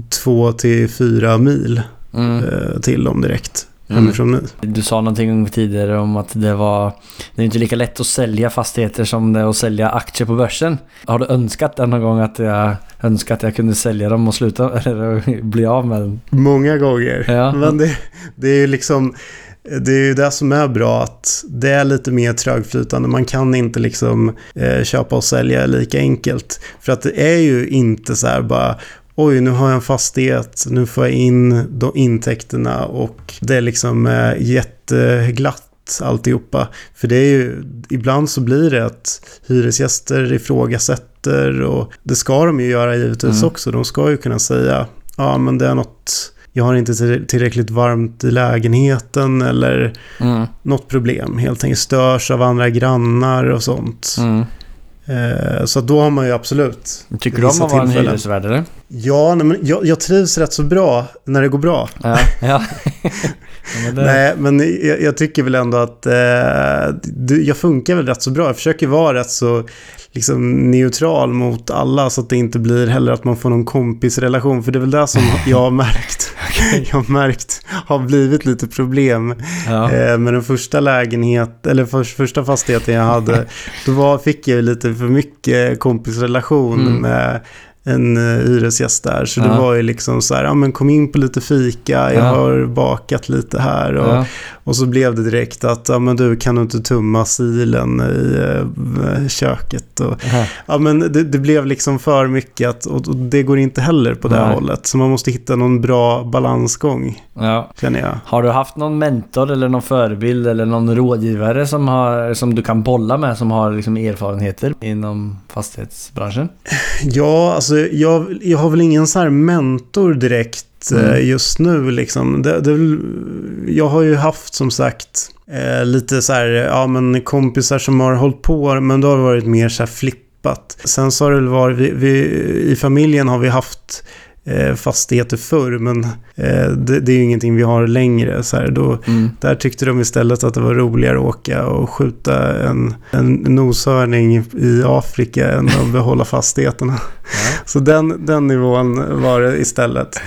två till fyra mil Mm. eh, till dem direkt. Hemifrån nu. Du sa någonting tidigare om att det var... Det är inte lika lätt att sälja fastigheter som det är att sälja aktier på börsen. Har du önskat det någon gång att jag önskat att jag kunde sälja dem och sluta eller bli av med dem? Många gånger. Ja. Men det, det är ju liksom... Det är ju det som är bra att det är lite mer trögflytande. Man kan inte liksom eh, köpa och sälja lika enkelt. För att det är ju inte så här bara Oj, nu har jag en fastighet, nu får jag in de intäkterna och det är liksom eh, jätteglatt alltihopa. För det är ju, ibland så blir det att hyresgäster ifrågasätter och det ska de ju göra givetvis Mm. också. De ska ju kunna säga, ja men det är något, jag har inte till- tillräckligt varmt i lägenheten eller Mm. något problem. Helt enkelt störs av andra grannar och sånt. Mm. Eh, så då har man ju absolut Tycker du om att vara en hyresvärd eller? Ja, nej, men jag, jag trivs rätt så bra när det går bra. Ja. ja. Men det- Nej, men jag, jag tycker väl ändå att eh, det, jag funkar väl rätt så bra. Jag försöker vara rätt så liksom, neutral mot alla så att det inte blir heller att man får någon kompisrelation. För det är väl det som jag har märkt, jag har märkt har blivit lite problem Ja. eh, med den första lägenhet, eller för, första fastigheten jag hade. Då var, fick jag lite för mycket kompisrelation Mm. med en uh, hyresgäst där. Så det Ja. var ju liksom så här, ja men kom in på lite fika, jag Ja. har bakat lite här. Och, Ja. och så blev det direkt att, ja men du kan du inte tumma silen i eh, köket. Och, Aha. ja men det, det blev liksom för mycket att, och, och det går inte heller på det här Nej. hållet. Så man måste hitta någon bra balansgång, ja. känner jag. Har du haft någon mentor eller någon förebild eller någon rådgivare som, har, som du kan bolla med som har liksom erfarenheter inom fastighetsbranschen? Ja, alltså jag, jag har väl ingen så här mentor direkt Mm. eh, just nu liksom. Det, det, jag har ju haft som sagt eh, lite så här, ja men kompisar som har hållit på, men då har det varit mer så här flippat. Sen så har det varit, vi, vi, i familjen har vi haft fastigheter förr, men eh, det, det är ju ingenting vi har längre. Så här, då, Mm. där tyckte de istället att det var roligare att åka och skjuta en, en noshörning i Afrika än att behålla fastigheterna. Ja. Så den, den nivån var det istället.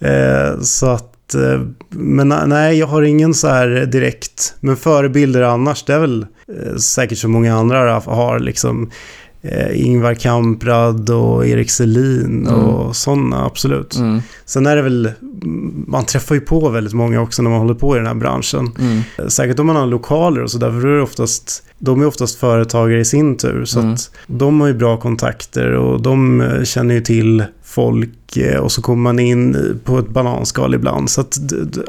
Eh, så att, eh, men nej, jag har ingen så här direkt. Men förebilder annars, det är väl eh, säkert så många andra har liksom eh, Ingvar Kamprad och Erik Selin och sådana, absolut. Mm. Sen är det väl, man träffar ju på väldigt många också när man håller på i den här branschen. Mm. Säkert om man har lokaler och så där, för då är det oftast, de är oftast företagare i sin tur. Så Mm. att de har ju bra kontakter och de eh, känner ju till folk eh, och så kommer man in på ett bananskal ibland. Så att det,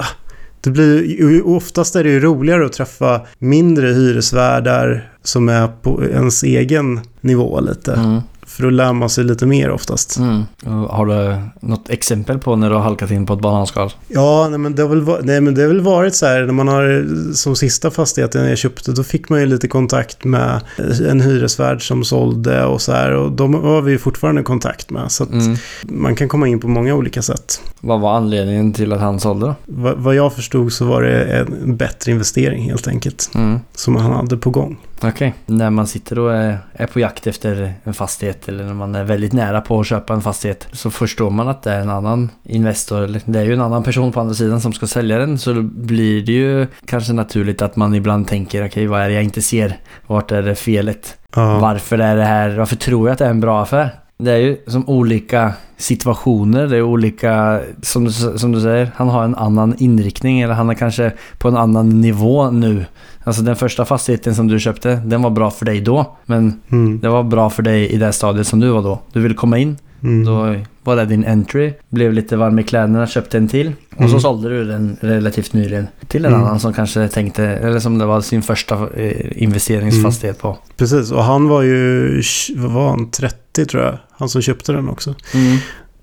det, blir oftast är det ju roligare att träffa mindre hyresvärdar som är på ens egen nivå lite. Mm. för då lär man sig lite mer oftast. Mm. Har du något exempel på när du har halkat in på ett bananskal? Ja, nej men, det har väl, va- nej men det har väl varit så här när man har som sista fastigheten jag köpte då fick man ju lite kontakt med en hyresvärd som sålde och så här och de har vi fortfarande kontakt med. Så att Mm. man kan komma in på många olika sätt. Vad var anledningen till att han sålde? Va, vad jag förstod så var det en bättre investering helt enkelt Mm. som han hade på gång. Okej. När man sitter och är, på jakt efter en fastighet eller när man är väldigt nära på att köpa en fastighet så förstår man att det är en annan investor, eller det är ju en annan person på andra sidan som ska sälja den så då blir det ju kanske naturligt att man ibland tänker okej vad är det jag inte ser? Vart är det felet? Ja, Varför är det här, varför tror jag att det är en bra affär? Det är ju som olika situationer, det är olika, som du, som du säger, han har en annan inriktning eller han är kanske på en annan nivå nu. Alltså den första fastigheten som du köpte, den var bra för dig då. Men mm, det var bra för dig i det stadiet som du var då. Du ville komma in, mm. då var det din entry. Blev lite varm i kläderna, köpte en till. Och så Mm. sålde du den relativt nyligen. Till en Mm. annan som kanske tänkte, eller som det var sin första eh, investeringsfastighet på. Precis, och han var ju, vad var han, 30 tror jag. Han som köpte den också. Mm.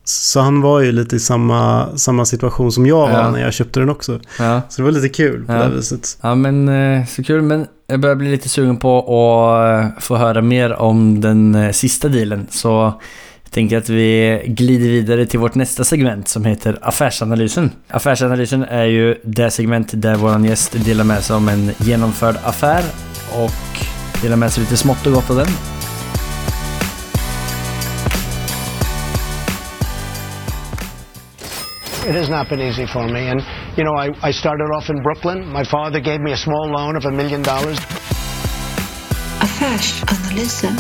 Så han var ju lite i samma, samma situation som jag var Ja. när jag köpte den också. Ja. Så det var lite kul på Ja. det här viset. ja, men eh, så kul. Men jag börjar bli lite sugen på att eh, få höra mer om den eh, sista dealen. Så jag tänker att vi glider vidare till vårt nästa segment som heter Affärsanalysen. Affärsanalysen är ju det segment där vår gäst delar med sig om en genomförd affär och delar med sig lite smått och gott av den. It has not been easy for me. And, you know, I, I started off in Brooklyn. My father gave me a small loan of a million dollars. Affärsanalysen.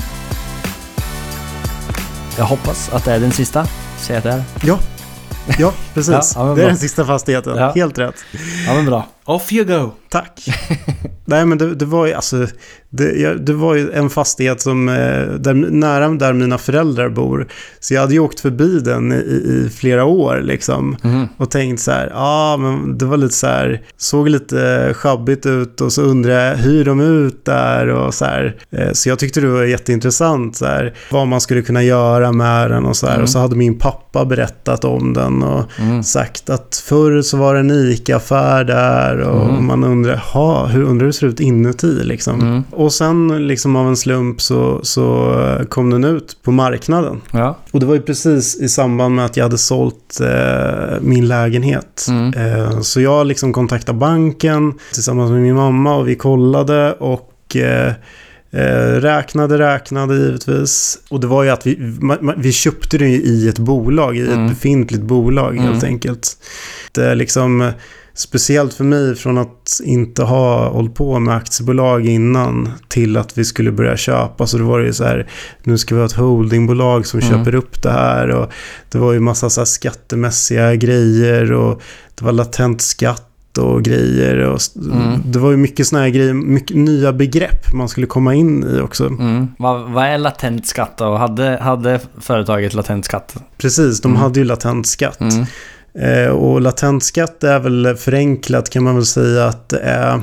Jag hoppas att det är den sista. Säg att det är. Ja, ja precis. Ja, ja, det är den sista fastigheten. Ja. Helt rätt. Ja men bra. Off you go! Tack. Nej, men det, det var ju alltså... Det, jag, det var ju en fastighet som... eh, Där, nära där mina föräldrar bor. Så jag hade ju åkt förbi den i, i flera år liksom. Mhm. Och tänkt så här, ja ah, men det var lite så här, såg lite sjabbigt ut och så undrade jag, hyr de ut där och så här. Eh, Så jag tyckte det var jätteintressant så här, vad man skulle kunna göra med den och så här. Mm. Och så hade min pappa berättat om den och Mm. sagt att förr så var det en ICA-affär där och Mm. man undrar, ha, hur undrar hur det ser ut inuti liksom. Och sen liksom av en slump så, så kom den ut på marknaden. Ja. Och det var ju precis i samband med att jag hade sålt eh, min lägenhet. Mm. Eh, så jag liksom kontaktade banken tillsammans med min mamma och vi kollade och eh, eh, räknade, räknade givetvis. Och det var ju att vi, ma- ma- vi köpte det i ett bolag, i Mm. ett befintligt bolag helt Mm. enkelt. Det liksom eh, speciellt för mig från att inte ha hållit på med aktiebolag innan till att vi skulle börja köpa. Så det var det ju så här, nu ska vi ha ett holdingbolag som Mm. köper upp det här. Och det var ju massa så skattemässiga grejer och det var latent skatt och grejer. Och Mm. Det var ju mycket såna här grejer, mycket nya begrepp man skulle komma in i också. Mm. Vad, vad är latent skatt då? Hade, hade företaget latent skatt? Precis, de Mm. hade ju latent skatt. Eh, och latent skatt är väl förenklat kan man väl säga att det är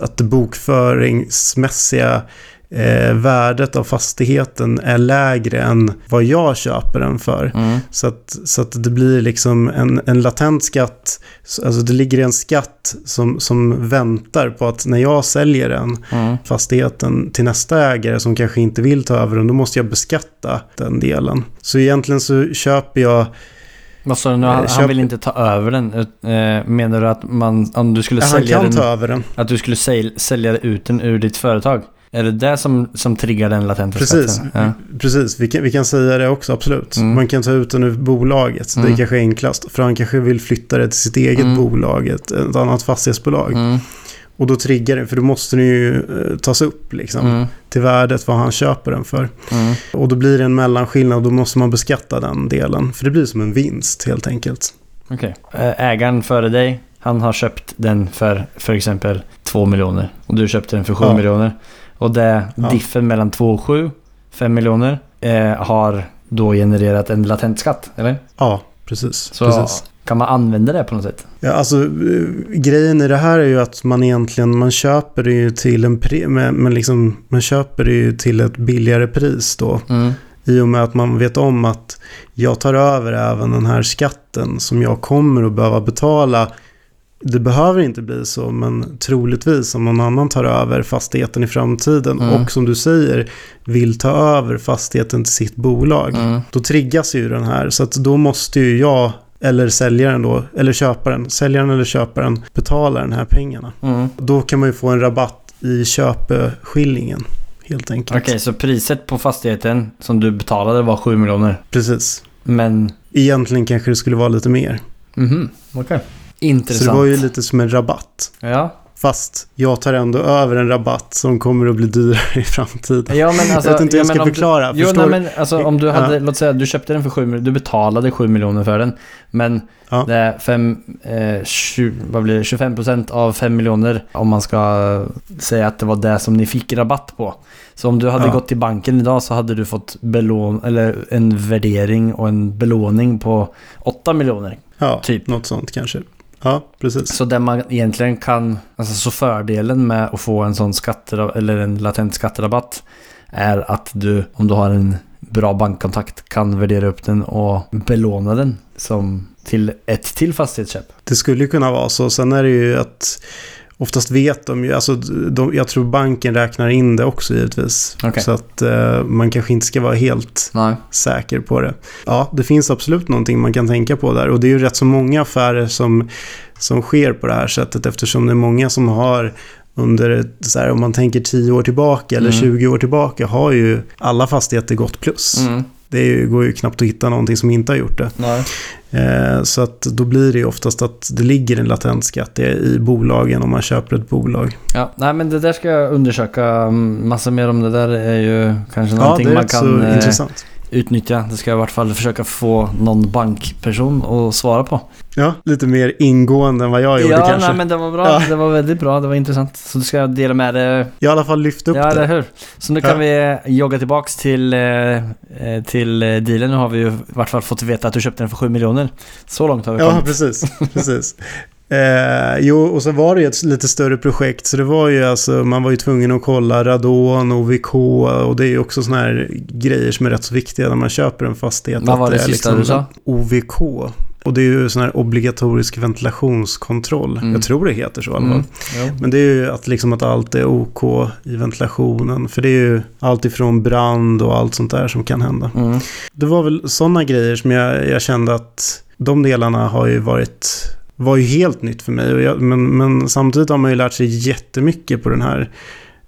att det bokföringsmässiga eh, värdet av fastigheten är lägre än vad jag köper den för. Mm. Så att, så att det blir liksom en, en latent skatt, alltså det ligger en skatt som, som väntar på att när jag säljer den Mm. fastigheten till nästa ägare som kanske inte vill ta över den, då måste jag beskatta den delen. Så egentligen så köper jag Vad sa du nu? Han, han vill inte ta över den. Eh, menar du att man, om du skulle Ja, han sälja kan den, ta över den. att du skulle säl, sälja ut den ur ditt företag? Är det det som, som triggar den latenta Precis, skatten? Ja. precis. Vi kan, vi kan säga det också, absolut. Mm. Man kan ta ut den ur bolaget. Det Mm. är kanske enklast. För han kanske vill flytta det till sitt eget Mm. bolag, ett, ett annat fastighetsbolag. Mm. Och då triggar det, för då måste den ju eh, tas upp liksom, Mm. till värdet vad han köper den för. Mm. Och då blir det en mellanskillnad och då måste man beskatta den delen. För det blir som en vinst helt enkelt. Okej. Eh, Ägaren före dig, han har köpt den för för exempel 2 miljoner. Och du köpte den för 7 Ja. miljoner. Och det Ja. diffen mellan 2 och 7, 5 miljoner, eh, har då genererat en latent skatt, eller? Ja, precis. Så precis. Kan man använda det på något sätt? Ja, alltså eh, grejen i det här är ju att man egentligen, man köper det ju till en men liksom, man köper det ju till ett billigare pris då. Mm. I och med att man vet om att jag tar över även den här skatten som jag kommer att behöva betala. Det behöver inte bli så, men troligtvis om någon annan tar över fastigheten i framtiden Mm. och som du säger vill ta över fastigheten till sitt bolag. Mm. Då triggas ju den här. Så att då måste ju jag, eller säljaren då, eller köparen, säljaren eller köparen betala den här pengarna. Mm. Då kan man ju få en rabatt i köpeskillingen, helt enkelt. Okej, så priset på fastigheten som du betalade var 7 miljoner. Precis. Men... Egentligen kanske det skulle vara lite mer. Mhm, okej. Så Intressant. det var ju lite som en rabatt. Ja. Fast jag tar ändå över en rabatt som kommer att bli dyrare i framtiden. Ja, men alltså, jag vet inte hur jag ska förklara. Du, jo, nej, men alltså om du hade, Ja. låt säga du köpte den för 7 miljoner, du betalade 7 miljoner för den. Men Ja. det är fem, eh, 20, vad blir det, 25% av 5 miljoner om man ska säga att det var det som ni fick rabatt på. Så om du hade Ja. gått till banken idag så hade du fått belån, eller en värdering och en belåning på 8 miljoner. Ja, typ. något sånt kanske. Ja, precis. Så det man egentligen kan, alltså så fördelen med att få en sån skatterabatt eller en latent skatterabatt är att du, om du har en bra bankkontakt, kan värdera upp den och belåna den som till ett till fastighetsköp. Det skulle ju kunna vara så. Sen är det ju att oftast vet de ju, alltså de, jag tror banken räknar in det också givetvis. Okej. Så att eh, man kanske inte ska vara helt Nej. säker på det. Ja, det finns absolut någonting man kan tänka på där. Och det är ju rätt så många affärer som, som sker på det här sättet eftersom det är många som har under, så här, om man tänker 10 år tillbaka eller Mm. 20 år tillbaka, har ju alla fastigheter gått plus. Mm. Det ju, går ju knappt att hitta någonting som inte har gjort det. Nej. Eh, så att då blir det ju oftast att det ligger en latent skatt i, bolagen om man köper ett bolag. Ja, nej men det där ska jag undersöka mm, massa mer om. Det där är ju kanske Ja, någonting det är man rätt kan så eh, intressant. Utnyttja. Det ska jag i vart fall försöka få någon bankperson att svara på. Ja, lite mer ingående än vad jag gjorde ja, kanske. nej men det var bra. Ja. Det var väldigt bra. Det var intressant. Så du ska dela med dig Jag har i alla fall lyft upp Ja, det. eller hur? Så nu kan vi jogga tillbaks till, eh, eh, till eh, dealen. Nu har vi ju i vart fall fått veta att du köpte den för 7 miljoner. Så långt har vi Ja, kommit. precis. precis. Eh, jo, och så var det ju ett lite större projekt. Så det var ju alltså, man var ju tvungen att kolla radon, OVK och det är ju också såna här grejer som är rätt så viktiga när man köper en fastighet. Vad var det är sista du sa? OVK. Och det är ju sån här obligatorisk ventilationskontroll. Mm. Jag tror det heter så i alla fall. Mm. Jo. Men det är ju att, liksom att allt är OK i ventilationen. För det är ju allt ifrån brand och allt sånt där som kan hända. Mm. Det var väl sådana grejer som jag, jag kände att de delarna har ju varit var ju helt nytt för mig. Jag, men, men samtidigt har man ju lärt sig jättemycket på den här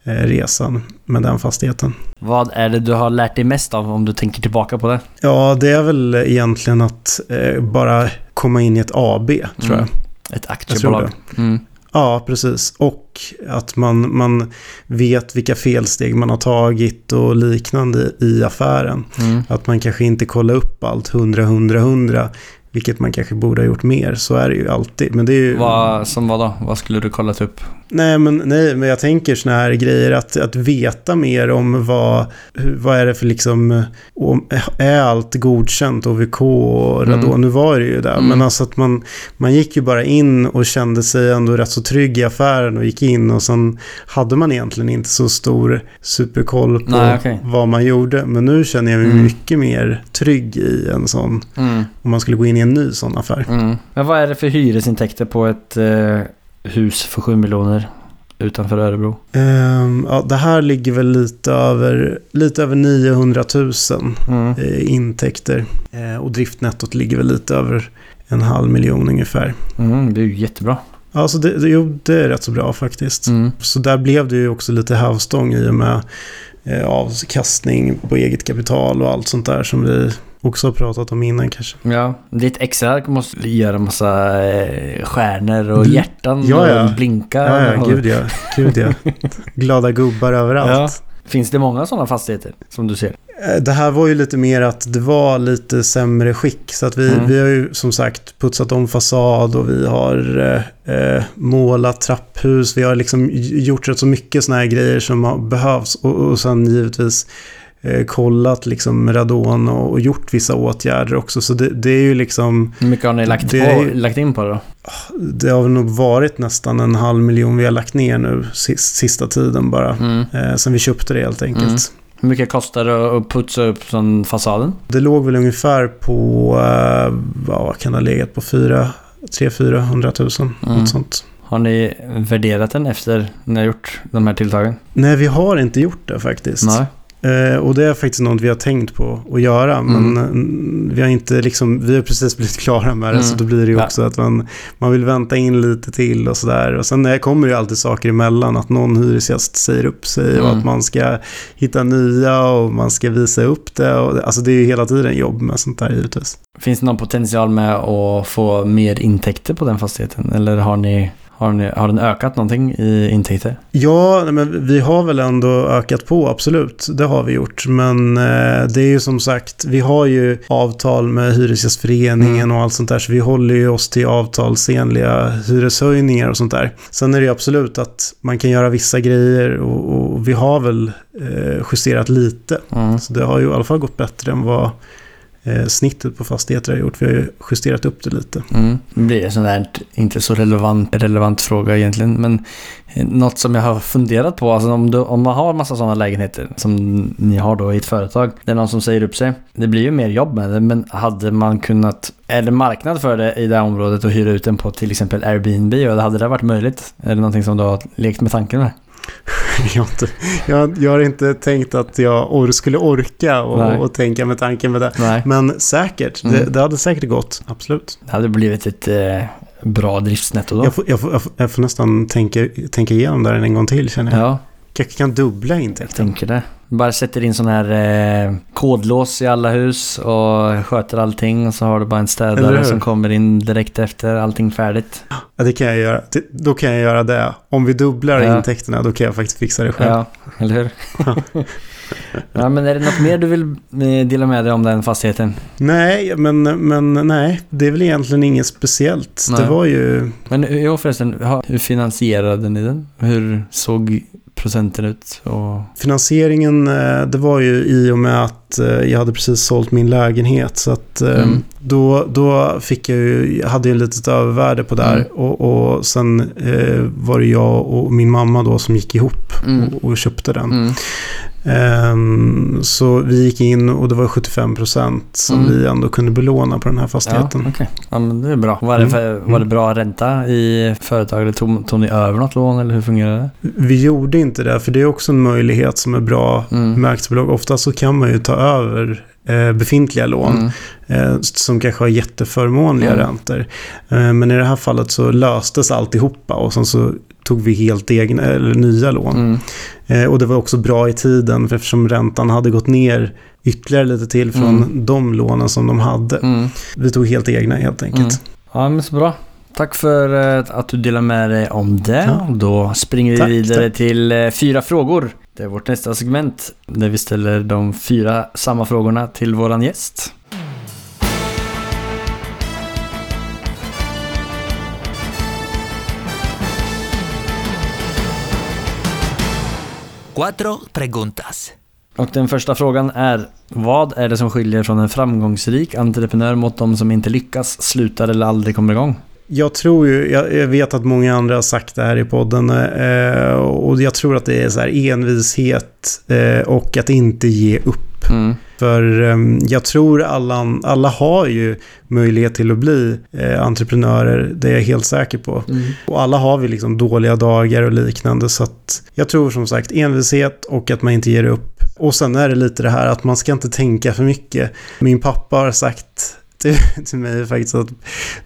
eh, resan med den fastigheten. Vad är det du har lärt dig mest av om du tänker tillbaka på det? Ja, det är väl egentligen att eh, bara komma in i ett AB, tror Mm. jag. Ett aktiebolag. Mm. Ja, precis. Och att man, man vet vilka felsteg man har tagit och liknande i affären. Mm. Att man kanske inte kollar upp allt 100, 100, 100. Vilket man kanske borde ha gjort mer. Så är det ju alltid. Men det är ju... Va, som vad då? Vad skulle du kollat upp? Nej, men, nej, men jag tänker såna här grejer. Att, att veta mer om vad, vad är det för liksom... Om, är allt godkänt? OVK och radon? Mm. Nu var det ju där. Mm. Men alltså att man, man gick ju bara in och kände sig ändå rätt så trygg i affären och gick in. Och sen hade man egentligen inte så stor superkoll på Nej, okej. vad man gjorde. Men nu känner jag mig Mm. mycket mer trygg i en sån. Mm. Om man skulle gå in i en ny sån affär. Mm. Men vad är det för hyresintäkter på ett eh, hus för 7 miljoner utanför Örebro? Ehm, ja, det här ligger väl lite över, lite över 900 000 Mm. eh, intäkter. Eh, och driftnettot ligger väl lite över en halv miljon ungefär. Mm, det är ju jättebra. Alltså det, det, jo, det är rätt så bra faktiskt. Mm. Så där blev det ju också lite hävstång i och med eh, avkastning på eget kapital och allt sånt där som vi också har pratat om innan kanske. Ja, ditt Excel måste göra massa eh, stjärnor och hjärtan Ja, ja. och blinka. Ja, ja, och, gud ja. Gud ja. Glada gubbar överallt. Finns det många sådana fastigheter som du ser? Eh, Det här var ju lite mer att det var lite sämre skick. Så att vi, Mm. vi har ju som sagt putsat om fasad och vi har eh, eh, målat trapphus. Vi har liksom gjort rätt så mycket sådana här grejer som har behövs. Och, och sen givetvis kollat liksom radon och, gjort vissa åtgärder också. Så det, det är ju liksom, Hur mycket har ni lagt, Det på, lagt in på det då? det har nog varit nästan en halv miljon vi har lagt ner nu sist, sista tiden bara. Mm. Eh, sen vi köpte det helt enkelt. Mm. Hur mycket kostar det att putsa upp sån fasaden? Det låg väl ungefär på, eh, vad kan det ha legat på, 4 300 000 Mm. något sånt. Har ni värderat den efter ni har gjort de här tilltagen? Nej, vi har inte gjort det faktiskt. Nej. Eh, och det är faktiskt något vi har tänkt på att göra. Mm. Men mm, vi har inte liksom, vi har precis blivit klara med det. Mm. Så då blir det ju Ja. också att man, man vill vänta in lite till och sådär. Och sen eh, kommer det ju alltid saker emellan. Att någon hyresgäst säger upp sig och Mm. att man ska hitta nya och man ska visa upp det. Och, alltså det är ju hela tiden jobb med sånt där givetvis. Finns det någon potential med att få mer intäkter på den fastigheten? Eller har ni, har ni, har den ökat någonting i intäkter? Ja, men vi har väl ändå ökat på, absolut. Det har vi gjort. Men eh, det är ju som sagt, vi har ju avtal med Hyresgästföreningen Mm. och allt sånt där. Så vi håller ju oss till avtalsenliga hyreshöjningar och sånt där. Sen är det ju absolut att man kan göra vissa grejer och, och vi har väl eh, justerat lite. Mm. Så det har ju i alla fall gått bättre än vad snittet på fastigheter har gjort. Vi har ju justerat upp det lite. Mm. Det blir en sån där inte så relevant, relevant fråga egentligen. Men eh, något som jag har funderat på, alltså om, du, om man har massa sådana lägenheter som ni har då i ett företag. Det är någon som säger upp sig. Det blir ju mer jobb med det, men hade man kunnat, är det marknad för det i det här området och hyra ut den på till exempel Airbnb? Och hade det varit möjligt? Är det någonting som du har lekt med tanken med? Jag har, inte, jag, jag har inte tänkt att jag or, skulle orka och, och tänka med tanken med det. Nej. Men säkert, det, Mm. det hade säkert gått. Absolut. Det hade blivit ett eh, bra driftsnetto då. Jag får, jag, får, jag, får, jag nästan tänka, tänka igenom det en gång till känner jag. Ja, Kanske kan dubbla jag intäkten. tänker det. Bara sätter in sån här eh, kodlås i alla hus och sköter allting och så har du bara en städare som kommer in direkt efter allting färdigt. Ja, det kan jag göra. Då kan jag göra det. Om vi dubblar Ja. intäkterna då kan jag faktiskt fixa det själv. Ja, eller hur? ja, men är det något mer du vill eh, dela med dig om den fastigheten? Nej, men, men nej. Det är väl egentligen inget speciellt. Nej. Det var ju... Men jo förresten, hur finansierade ni den? Hur såg procenten ut? Och... Finansieringen, eh, det var ju i och med att eh, jag hade precis sålt min lägenhet. Så att Mm. då, då fick jag ju, jag hade ju ett litet övervärde på där. Mm. Och, och sen eh, var det jag och min mamma då som gick ihop Mm. och, och köpte den. Ehm, så vi gick in och det var 75% som Mm. vi ändå kunde belåna på den här Ja, fastigheten. okej. Ja, men det är bra. Var det, Mm. för, var det bra ränta i företaget? Eller Tog, tog ni över något lån eller hur fungerade det? Vi gjorde inte det, för det är också en möjlighet som är bra Mm. med aktiebolag. Ofta så kan man ju ta över befintliga lån Mm. eh, som kanske har jätteförmånliga Mm. räntor. Eh, men i det här fallet så löstes alltihopa och sen så tog vi helt egna, eller nya lån. Mm. Eh, och det var också bra i tiden för eftersom räntan hade gått ner ytterligare lite till från Mm. de lånen som de hade. Mm. Vi tog helt egna helt enkelt. Mm. Ja, men så bra. Tack för eh, att du delar med dig om det. Ja. Då springer vi Tack, vidare tack. till eh, fyra frågor. Det är vårt nästa segment där vi ställer de fyra samma frågorna till våran gäst. Cuatro preguntas. Och den första frågan är Vad är det som skiljer från en framgångsrik entreprenör mot de som inte lyckas, slutar eller aldrig kommer igång? Jag tror ju, jag, vet att många andra har sagt det här i podden eh, och jag tror att det är så här envishet eh, och att inte ge upp. Mm. För eh, jag tror alla, alla har ju möjlighet till att bli eh, entreprenörer, det är jag helt säker på. Och alla har vi liksom dåliga dagar och liknande så att jag tror som sagt envishet och att man inte ger upp. Och sen är det lite det här att man ska inte tänka för mycket. Min pappa har sagt till, till mig faktiskt att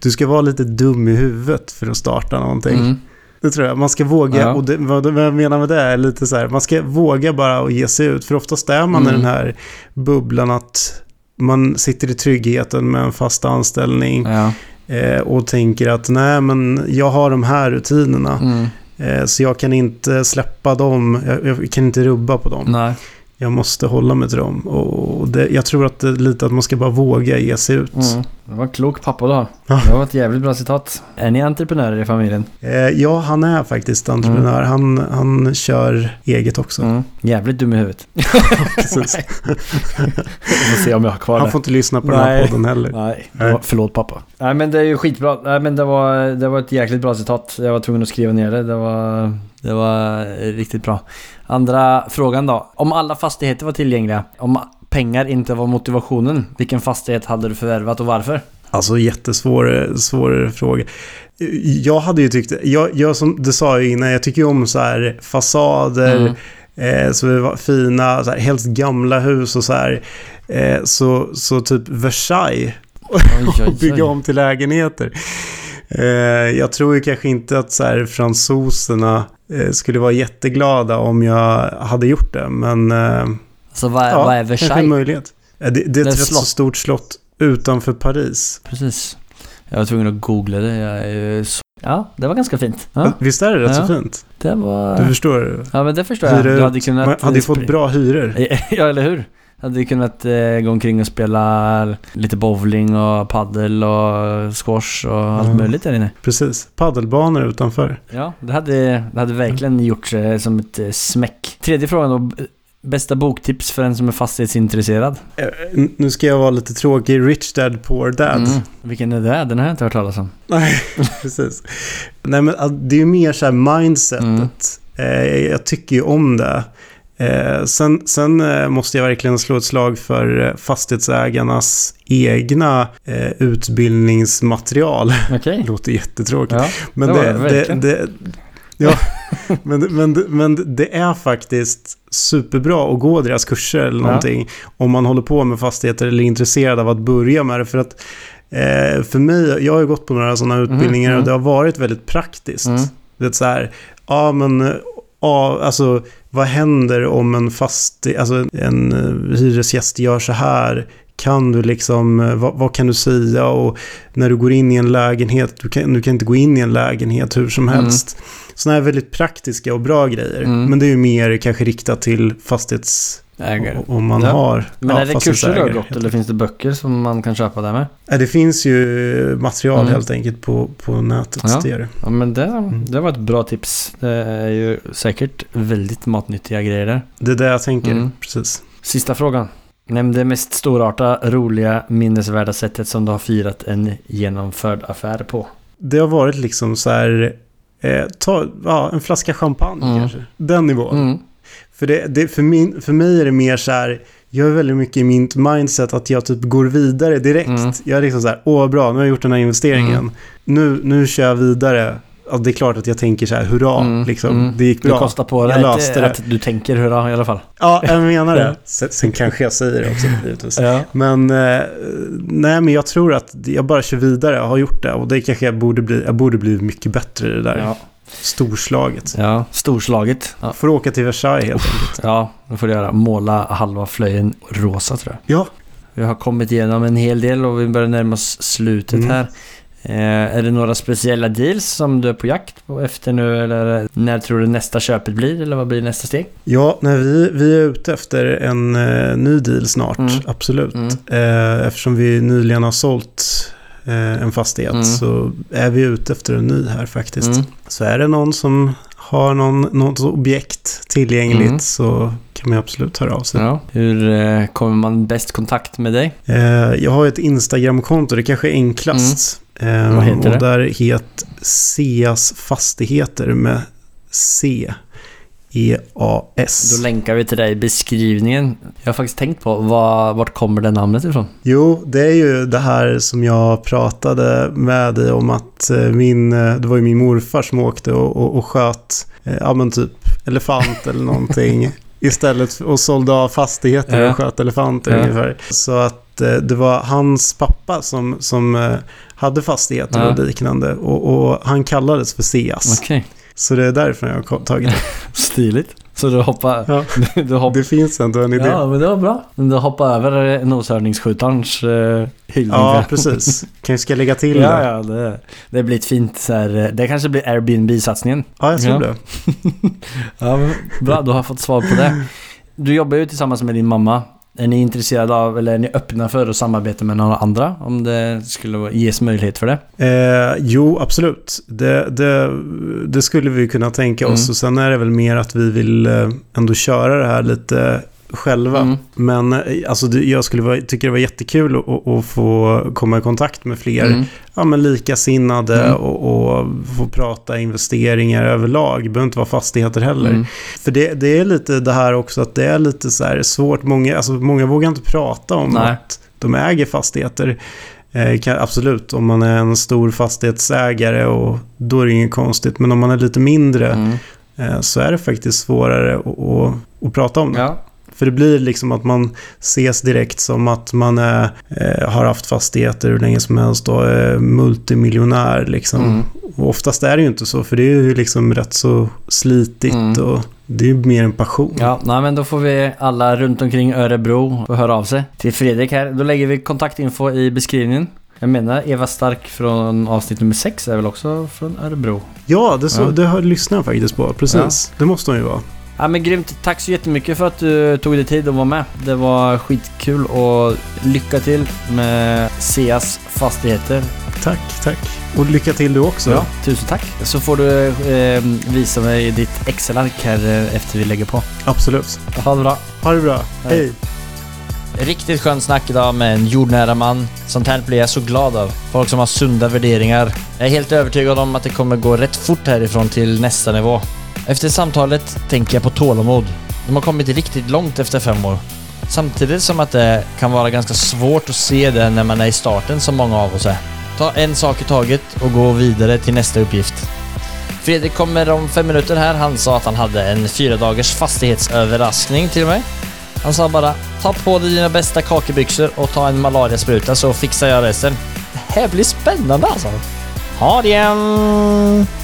du ska vara lite dum i huvudet för att starta någonting. Mm. Det tror jag. Man ska våga, Ja. och det, vad, vad jag menar med det är lite så här, man ska våga bara och ge sig ut. För oftast är man i Mm. den här bubblan att man sitter i tryggheten med en fast anställning Ja. eh, och tänker att nej men jag har de här rutinerna. Mm. Eh, så jag kan inte släppa dem, jag, jag kan inte rubba på dem. Nej. Jag måste hålla mig till dem. Och det, jag tror att det är lite att man ska bara våga ge sig ut. Mm. Det var en klok pappa. Ja. Det var ett jävligt bra citat. Är ni entreprenörer i familjen? Eh, ja, han är faktiskt entreprenör. Han, han kör eget också. Mm. Jävligt dum i huvudet. Precis. Vi får se om jag har kvar Han det. får inte lyssna på den här Nej. podden heller. Nej, Nej. förlåt pappa. Nej men det är ju skitbra. Nej men det var, det var ett jäkligt bra citat. Jag var tvungen att skriva ner det. Det var, det var riktigt bra. Andra frågan då. Om alla fastigheter var tillgängliga, om pengar inte var motivationen, vilken fastighet hade du förvärvat och varför? Alltså jättesvår svår fråga. Jag hade ju tyckt, jag, jag som du sa ju innan, jag tycker ju om så här fasader, Mm. eh, så det var fina, så här, helst gamla hus och så här. Eh, så, så typ Versailles Oj, oj, och bygga oj. om till lägenheter. Eh, jag tror ju kanske inte att så här, fransoserna eh, skulle vara jätteglada om jag hade gjort det, men Så vad, ja, vad är kanske en Versailles? möjlighet. Det, det är ett rätt så stort slott utanför Paris. Precis. Jag var tvungen att googla det. Jag så... Ja, det var ganska fint. Ja, Visst är det rätt Ja. så fint? det var... Du förstår? Ja, men det förstår jag. Hyra Du hade kunnat... Man hade ju fått bra hyror. Ja, eller hur? Hade ju kunnat eh, gå omkring och spela lite bowling och paddel och squash och allt Ja. möjligt där inne. Precis. Paddelbanor utanför. Ja, det hade, det hade verkligen gjort eh, som ett eh, smäck. Tredje frågan då. Bästa boktips för en som är fastighetsintresserad? Eh, Nu ska jag vara lite tråkig. Rich Dad Poor Dad. Mm. Vilken är det? Den har jag inte hört talas om. Nej, precis. Nej, men ah, det är ju mer så här mindsetet. Mm. Eh, jag tycker ju om det. Eh, sen sen måste jag verkligen slå ett slag för fastighetsägarnas egna utbildningsmaterial. Okej. Det låter jättetråkigt. Ja, Men det det, det det, ja, men, men, men det är faktiskt superbra att gå deras kurser eller Ja. någonting. Om man håller på med fastigheter eller är intresserad av att börja med det. För att eh, för mig, jag har ju gått på några sådana utbildningar mm. och det har varit väldigt praktiskt. Mm. Det är så här, ja men, ja, alltså vad händer om en fastig, alltså en eh, hyresgäst gör så här? Kan du liksom, eh, vad, vad kan du säga? Och när du går in i en lägenhet, du kan, du kan inte gå in i en lägenhet hur som Mm. helst. Sådana här väldigt praktiska och bra grejer. Mm. Men det är ju mer kanske riktat till fastighets... Ägare. Om man Ja. har Men ja, är det kurser du har gått eller finns det böcker som man kan köpa där med? Ja, det finns ju material Mm. helt enkelt på, på nätet. Ja. Det. Ja men det, Mm. det var ett bra tips. Det är ju säkert väldigt matnyttiga grejer där. det är det jag tänker. Mm. Precis. Sista frågan. Nämn det mest storarta, roliga, minnesvärda sättet som du har firat en genomförd affär på. Det har varit liksom så här... Eh, ta, ja, en flaska champagne Mm. kanske. Den nivån. Mm. För, det, det, för, min, för mig är det mer så här... Jag är väldigt mycket i min mindset att jag typ går vidare direkt. Mm. Jag är liksom så här, åh bra, nu har jag gjort den här investeringen. Mm. Nu, nu kör jag vidare. Alltså, det är klart att jag tänker så här, hurra, Mm, liksom. mm. Det gick Du bra. kostar på dig att, det. att du tänker hurra i alla fall. Ja, jag menar det. Sen, sen kanske jag säger det också, givetvis. Ja. Men, eh, nej, men jag tror att jag bara kör vidare. Jag har gjort det. Och det kanske jag borde bli. Jag borde bli mycket bättre i det där. Ja. Storslaget. ja, storslaget. Ja. Får åka till Versailles helt enkelt. ja, då får du göra. Måla halva flöjen rosa tror jag. Ja, Vi har kommit igenom en hel del och vi börjar närma oss slutet Mm. här. Eh, är det några speciella deals som du är på jakt på efter nu eller när tror du nästa köpet blir eller vad blir nästa steg? ja nej, vi, vi är ute efter en eh, ny deal snart. Mm. Absolut. Mm. Eh, eftersom vi nyligen har sålt eh, en fastighet Mm. så är vi ute efter en ny här faktiskt. Mm. Så är det någon som har någon, något objekt tillgängligt Mm. så kan man absolut höra av sig. Ja. Hur eh, kommer man bäst kontakt med dig? Eh, jag har ett Instagramkonto, det kanske är enklast. Eh, Mm. Vad heter och det? där heter Seas Fastigheter med C. E-A-S. Då länkar vi till dig i beskrivningen. Jag har faktiskt tänkt på var, vart kommer det namnet ifrån? Jo, det är ju det här som jag pratade med dig om att eh, min, eh, det var ju min morfar som åkte och, och, och sköt, eh, ja men typ elefant eller någonting. Istället och sålde av fastigheter och sköt elefanter Ja. ungefär. Så att eh, det var hans pappa som, som eh, hade fastigheter Ja. och liknande. Och, och han kallades för Seas. Okej, Så det är därför jag har tagit det. stiligt. Så du hoppar... Ja, Du hoppar det finns ändå en idé. Ja, men det var bra. Du hoppar över eh, noshörningsskjutarens uh, hyllning. Ja, precis. Kanske ska lägga till Ja, det. ja, det, det blir ett fint så här, eh, Det kanske blir Airbnb-satsningen. Ja, jag tror Ja. det. Ja, men bra. Du har fått svar på det. Du jobbar ju tillsammans med din mamma. Är ni intresserade av, eller är ni öppna för att samarbeta med några andra? Om det skulle ges möjlighet för det? Eh, jo, absolut. Det, det, det skulle vi kunna tänka oss. Mm. Och sen är det väl mer att vi vill eh, ändå köra det här lite själva. Mm. Men eh, alltså, jag skulle vara, tycka det var jättekul att, att, få komma i kontakt med fler Mm. ja, men likasinnade Mm. och, och få prata investeringar överlag. Det behöver inte vara fastigheter heller. Mm. För det, det är lite det här också att det är lite så här svårt. Många, alltså, många vågar inte prata om Nej. att de äger fastigheter. Eh, kan, absolut, om man är en stor fastighetsägare och då är det inget konstigt. Men om man är lite mindre Mm. eh, så är det faktiskt svårare att, att, att prata om det. Ja. För det blir liksom att man ses direkt som att man är, eh, har haft fastigheter hur länge som helst och är multimiljonär liksom. Mm. Och oftast är det ju inte så, för det är ju liksom rätt så slitigt Mm. och det är ju mer en passion. Ja, nej, men då får vi alla runt omkring Örebro få höra av sig till Fredrik här. Då lägger vi kontaktinfo i beskrivningen. Jag menar Eva Stark från avsnitt nummer 6 är väl också från Örebro. Ja, det, så, Ja. det har lyssnar jag faktiskt på. Precis. Det måste hon ju vara. Ja men grymt. Tack så jättemycket för att du tog dig tid att vara med. Det var skitkul och lycka till med Seas fastigheter. Tack, tack. Och lycka till du också. Ja, tusen tack. Så får du eh, visa mig ditt Excel-ark här eh, efter vi lägger på. Absolut. Ha det bra. Ha det bra. Hej. Hej. Riktigt skönt snack idag med en jordnära man. Sånt här blir jag så glad av. Folk som har sunda värderingar. Jag är helt övertygad om att det kommer gå rätt fort härifrån till nästa nivå. Efter samtalet tänker jag på tålamod. De har kommit riktigt långt efter fem år. Samtidigt som att det kan vara ganska svårt att se det när man är i starten som många av oss är. Ta en sak i taget och gå vidare till nästa uppgift. Fredrik kommer om fem minuter här. Han sa att han hade en fyra dagars fastighetsöverraskning till mig. Han sa bara ta på dig dina bästa kakebyxor och ta en malariaspruta så fixar jag resten. Det här blir spännande alltså. Ha det!